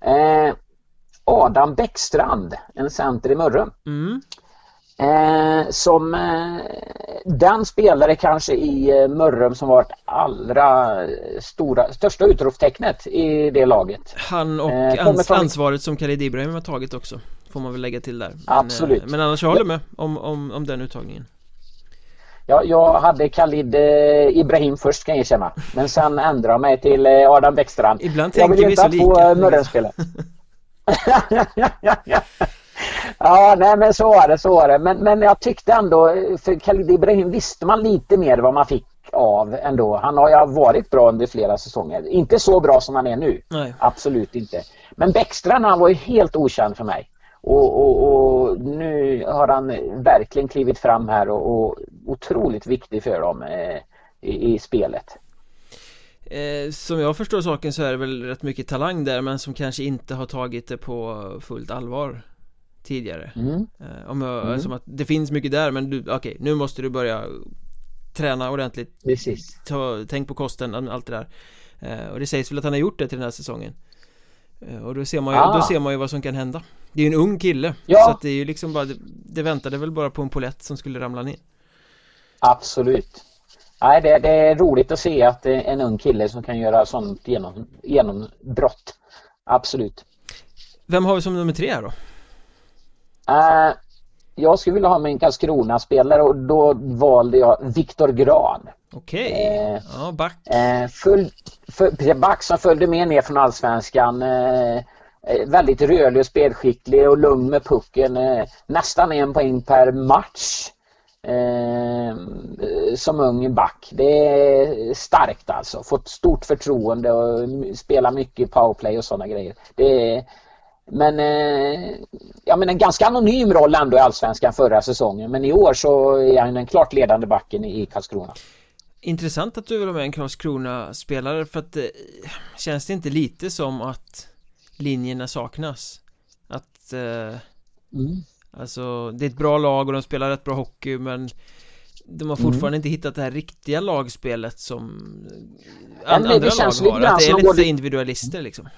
Eh, Adam Bäckstrand, en center i Mörrum. mm. Eh, som eh, den spelare kanske i eh, Mörrum som varit allra stora, största utropstecknet i det laget. Han och Eh, ans ansvaret som Khalid Ibrahim har tagit också Får man väl lägga till där men, Absolut. eh, Men annars jag håller med om, om, om den uttagningen Ja, jag hade Khalid eh, Ibrahim först kan jag erkänna. Men sen ändrade jag mig till eh, Adam Bäckstrand. Ibland jag tänker vi inte så lika få eh, Mörrumspelare. ja, nej men så var det, så var det. Men, men jag tyckte ändå, för Khalid Ibrahim visste man lite mer vad man fick av ändå. Han har ju varit bra under flera säsonger. Inte så bra som han är nu. Nej Absolut inte. Men Bäckstrand han var ju helt okänd för mig. Och, och, och nu har han verkligen klivit fram här och, och otroligt viktig för dem eh, i, i spelet. Eh, som jag förstår saken så är det väl rätt mycket talang där men som kanske inte har tagit det på fullt allvar tidigare Mm. eh, Om jag, Mm. som att det finns mycket där men du, okej nu måste du börja träna ordentligt Precis. ta, tänk på kosten, allt det där eh, och det sägs väl att han har gjort det till den här säsongen eh, och då ser man ju, Ah. då ser man ju vad som kan hända Det är ju en ung kille Ja. så att det är ju liksom bara, det, väntade väl bara på en polett som skulle ramla ner Absolut. Nej, det, det är roligt att se att det är en ung kille som kan göra sånt genom, genombrott. Absolut. Vem har vi som nummer tre här då? Eh, jag skulle vilja ha min Karlskrona-spelare och då valde jag Viktor Gran. Okej, okay. eh, ja back. Eh, full, full, back som följde med ner från Allsvenskan. Eh, Eh, väldigt rörlig och spelskicklig och lugn med pucken. Eh, nästan en poäng per match. Eh, som ung back. Det är starkt alltså. Fått stort förtroende och spelar mycket powerplay och sådana grejer. Det är, men, ja, men en ganska anonym roll ändå i Allsvenskan förra säsongen. Men i år så är han den klart ledande backen i Karlskrona. Intressant att du vill ha med en Karlskrona-spelare för att känns det inte lite som att linjerna saknas? Att eh, mm. Alltså det är ett bra lag och de spelar rätt bra hockey men de har fortfarande mm. inte hittat det här riktiga lagspelet som an, andra lag har, att det är lite individualister liksom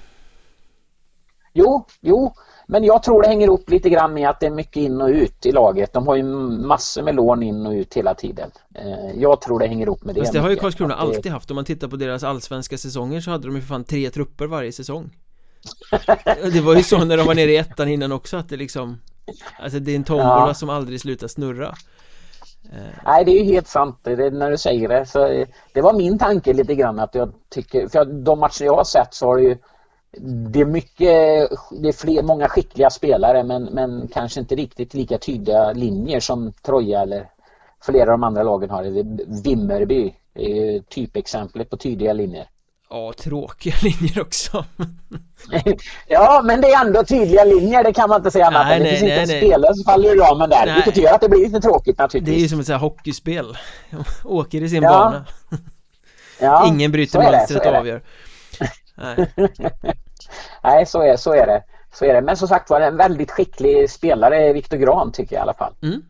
Jo, jo, men jag tror det hänger ihop lite grann med att det är mycket in och ut i laget. De har ju massor med lån in och ut hela tiden. Eh, jag tror det hänger ihop med det. Fast det har ju Karlskrona alltid haft. Om man tittar på deras allsvenska säsonger så hade de ju för fan tre trupper varje säsong. Det var ju så när de var nere i ettan innan också att det liksom Alltså det är en tombola ja. som aldrig slutar snurra eh. Nej det är ju helt sant det, när du säger det så Det var min tanke lite grann att jag tycker För de matcher jag har sett så har det ju det är mycket, det är fler, många skickliga spelare men, men kanske inte riktigt lika tydliga linjer som Troja eller flera av de andra lagen har. Vimmerby är ju typexemplet på tydliga linjer. Ja, tråkiga linjer också. ja, men det är ändå tydliga linjer, det kan man inte säga annat nej, Det finns nej, inte en spelare som faller ur ramen där, nej. vilket gör att det blir lite tråkigt naturligtvis. Det är ju som ett sånt här hockeyspel. Åker i sin ja. bana. ja, Ingen bryter mönstret och avgör. Nej. Nej, så är, så är det. Så är det. Men som sagt var en väldigt skicklig spelare, Viktor Gran tycker jag i alla fall. Mm.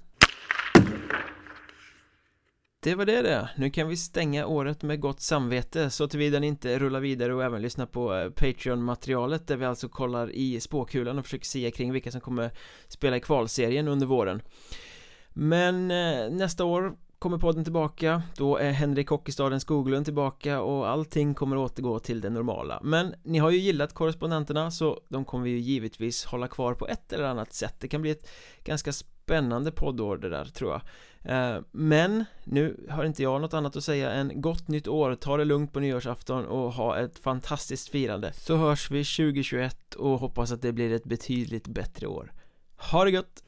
Det var det det. Nu kan vi stänga året med gott samvete. Så tillvida ni inte rullar vidare och även lyssna på eh, Patreon-materialet där vi alltså kollar i spåkulan och försöker se kring vilka som kommer spela i kvalserien under våren. Men eh, nästa år kommer podden tillbaka. Då är Henrik Hockeystaden Skoglund tillbaka och allting kommer återgå till det normala. Men ni har ju gillat korrespondenterna så de kommer vi ju givetvis hålla kvar på ett eller annat sätt. Det kan bli ett ganska spännande poddår det där tror jag. Eh, men nu har inte jag något annat att säga än gott nytt år Ta det lugnt på nyårsafton och ha ett fantastiskt firande Så hörs vi 2021 och hoppas att det blir ett betydligt bättre år Ha det gött!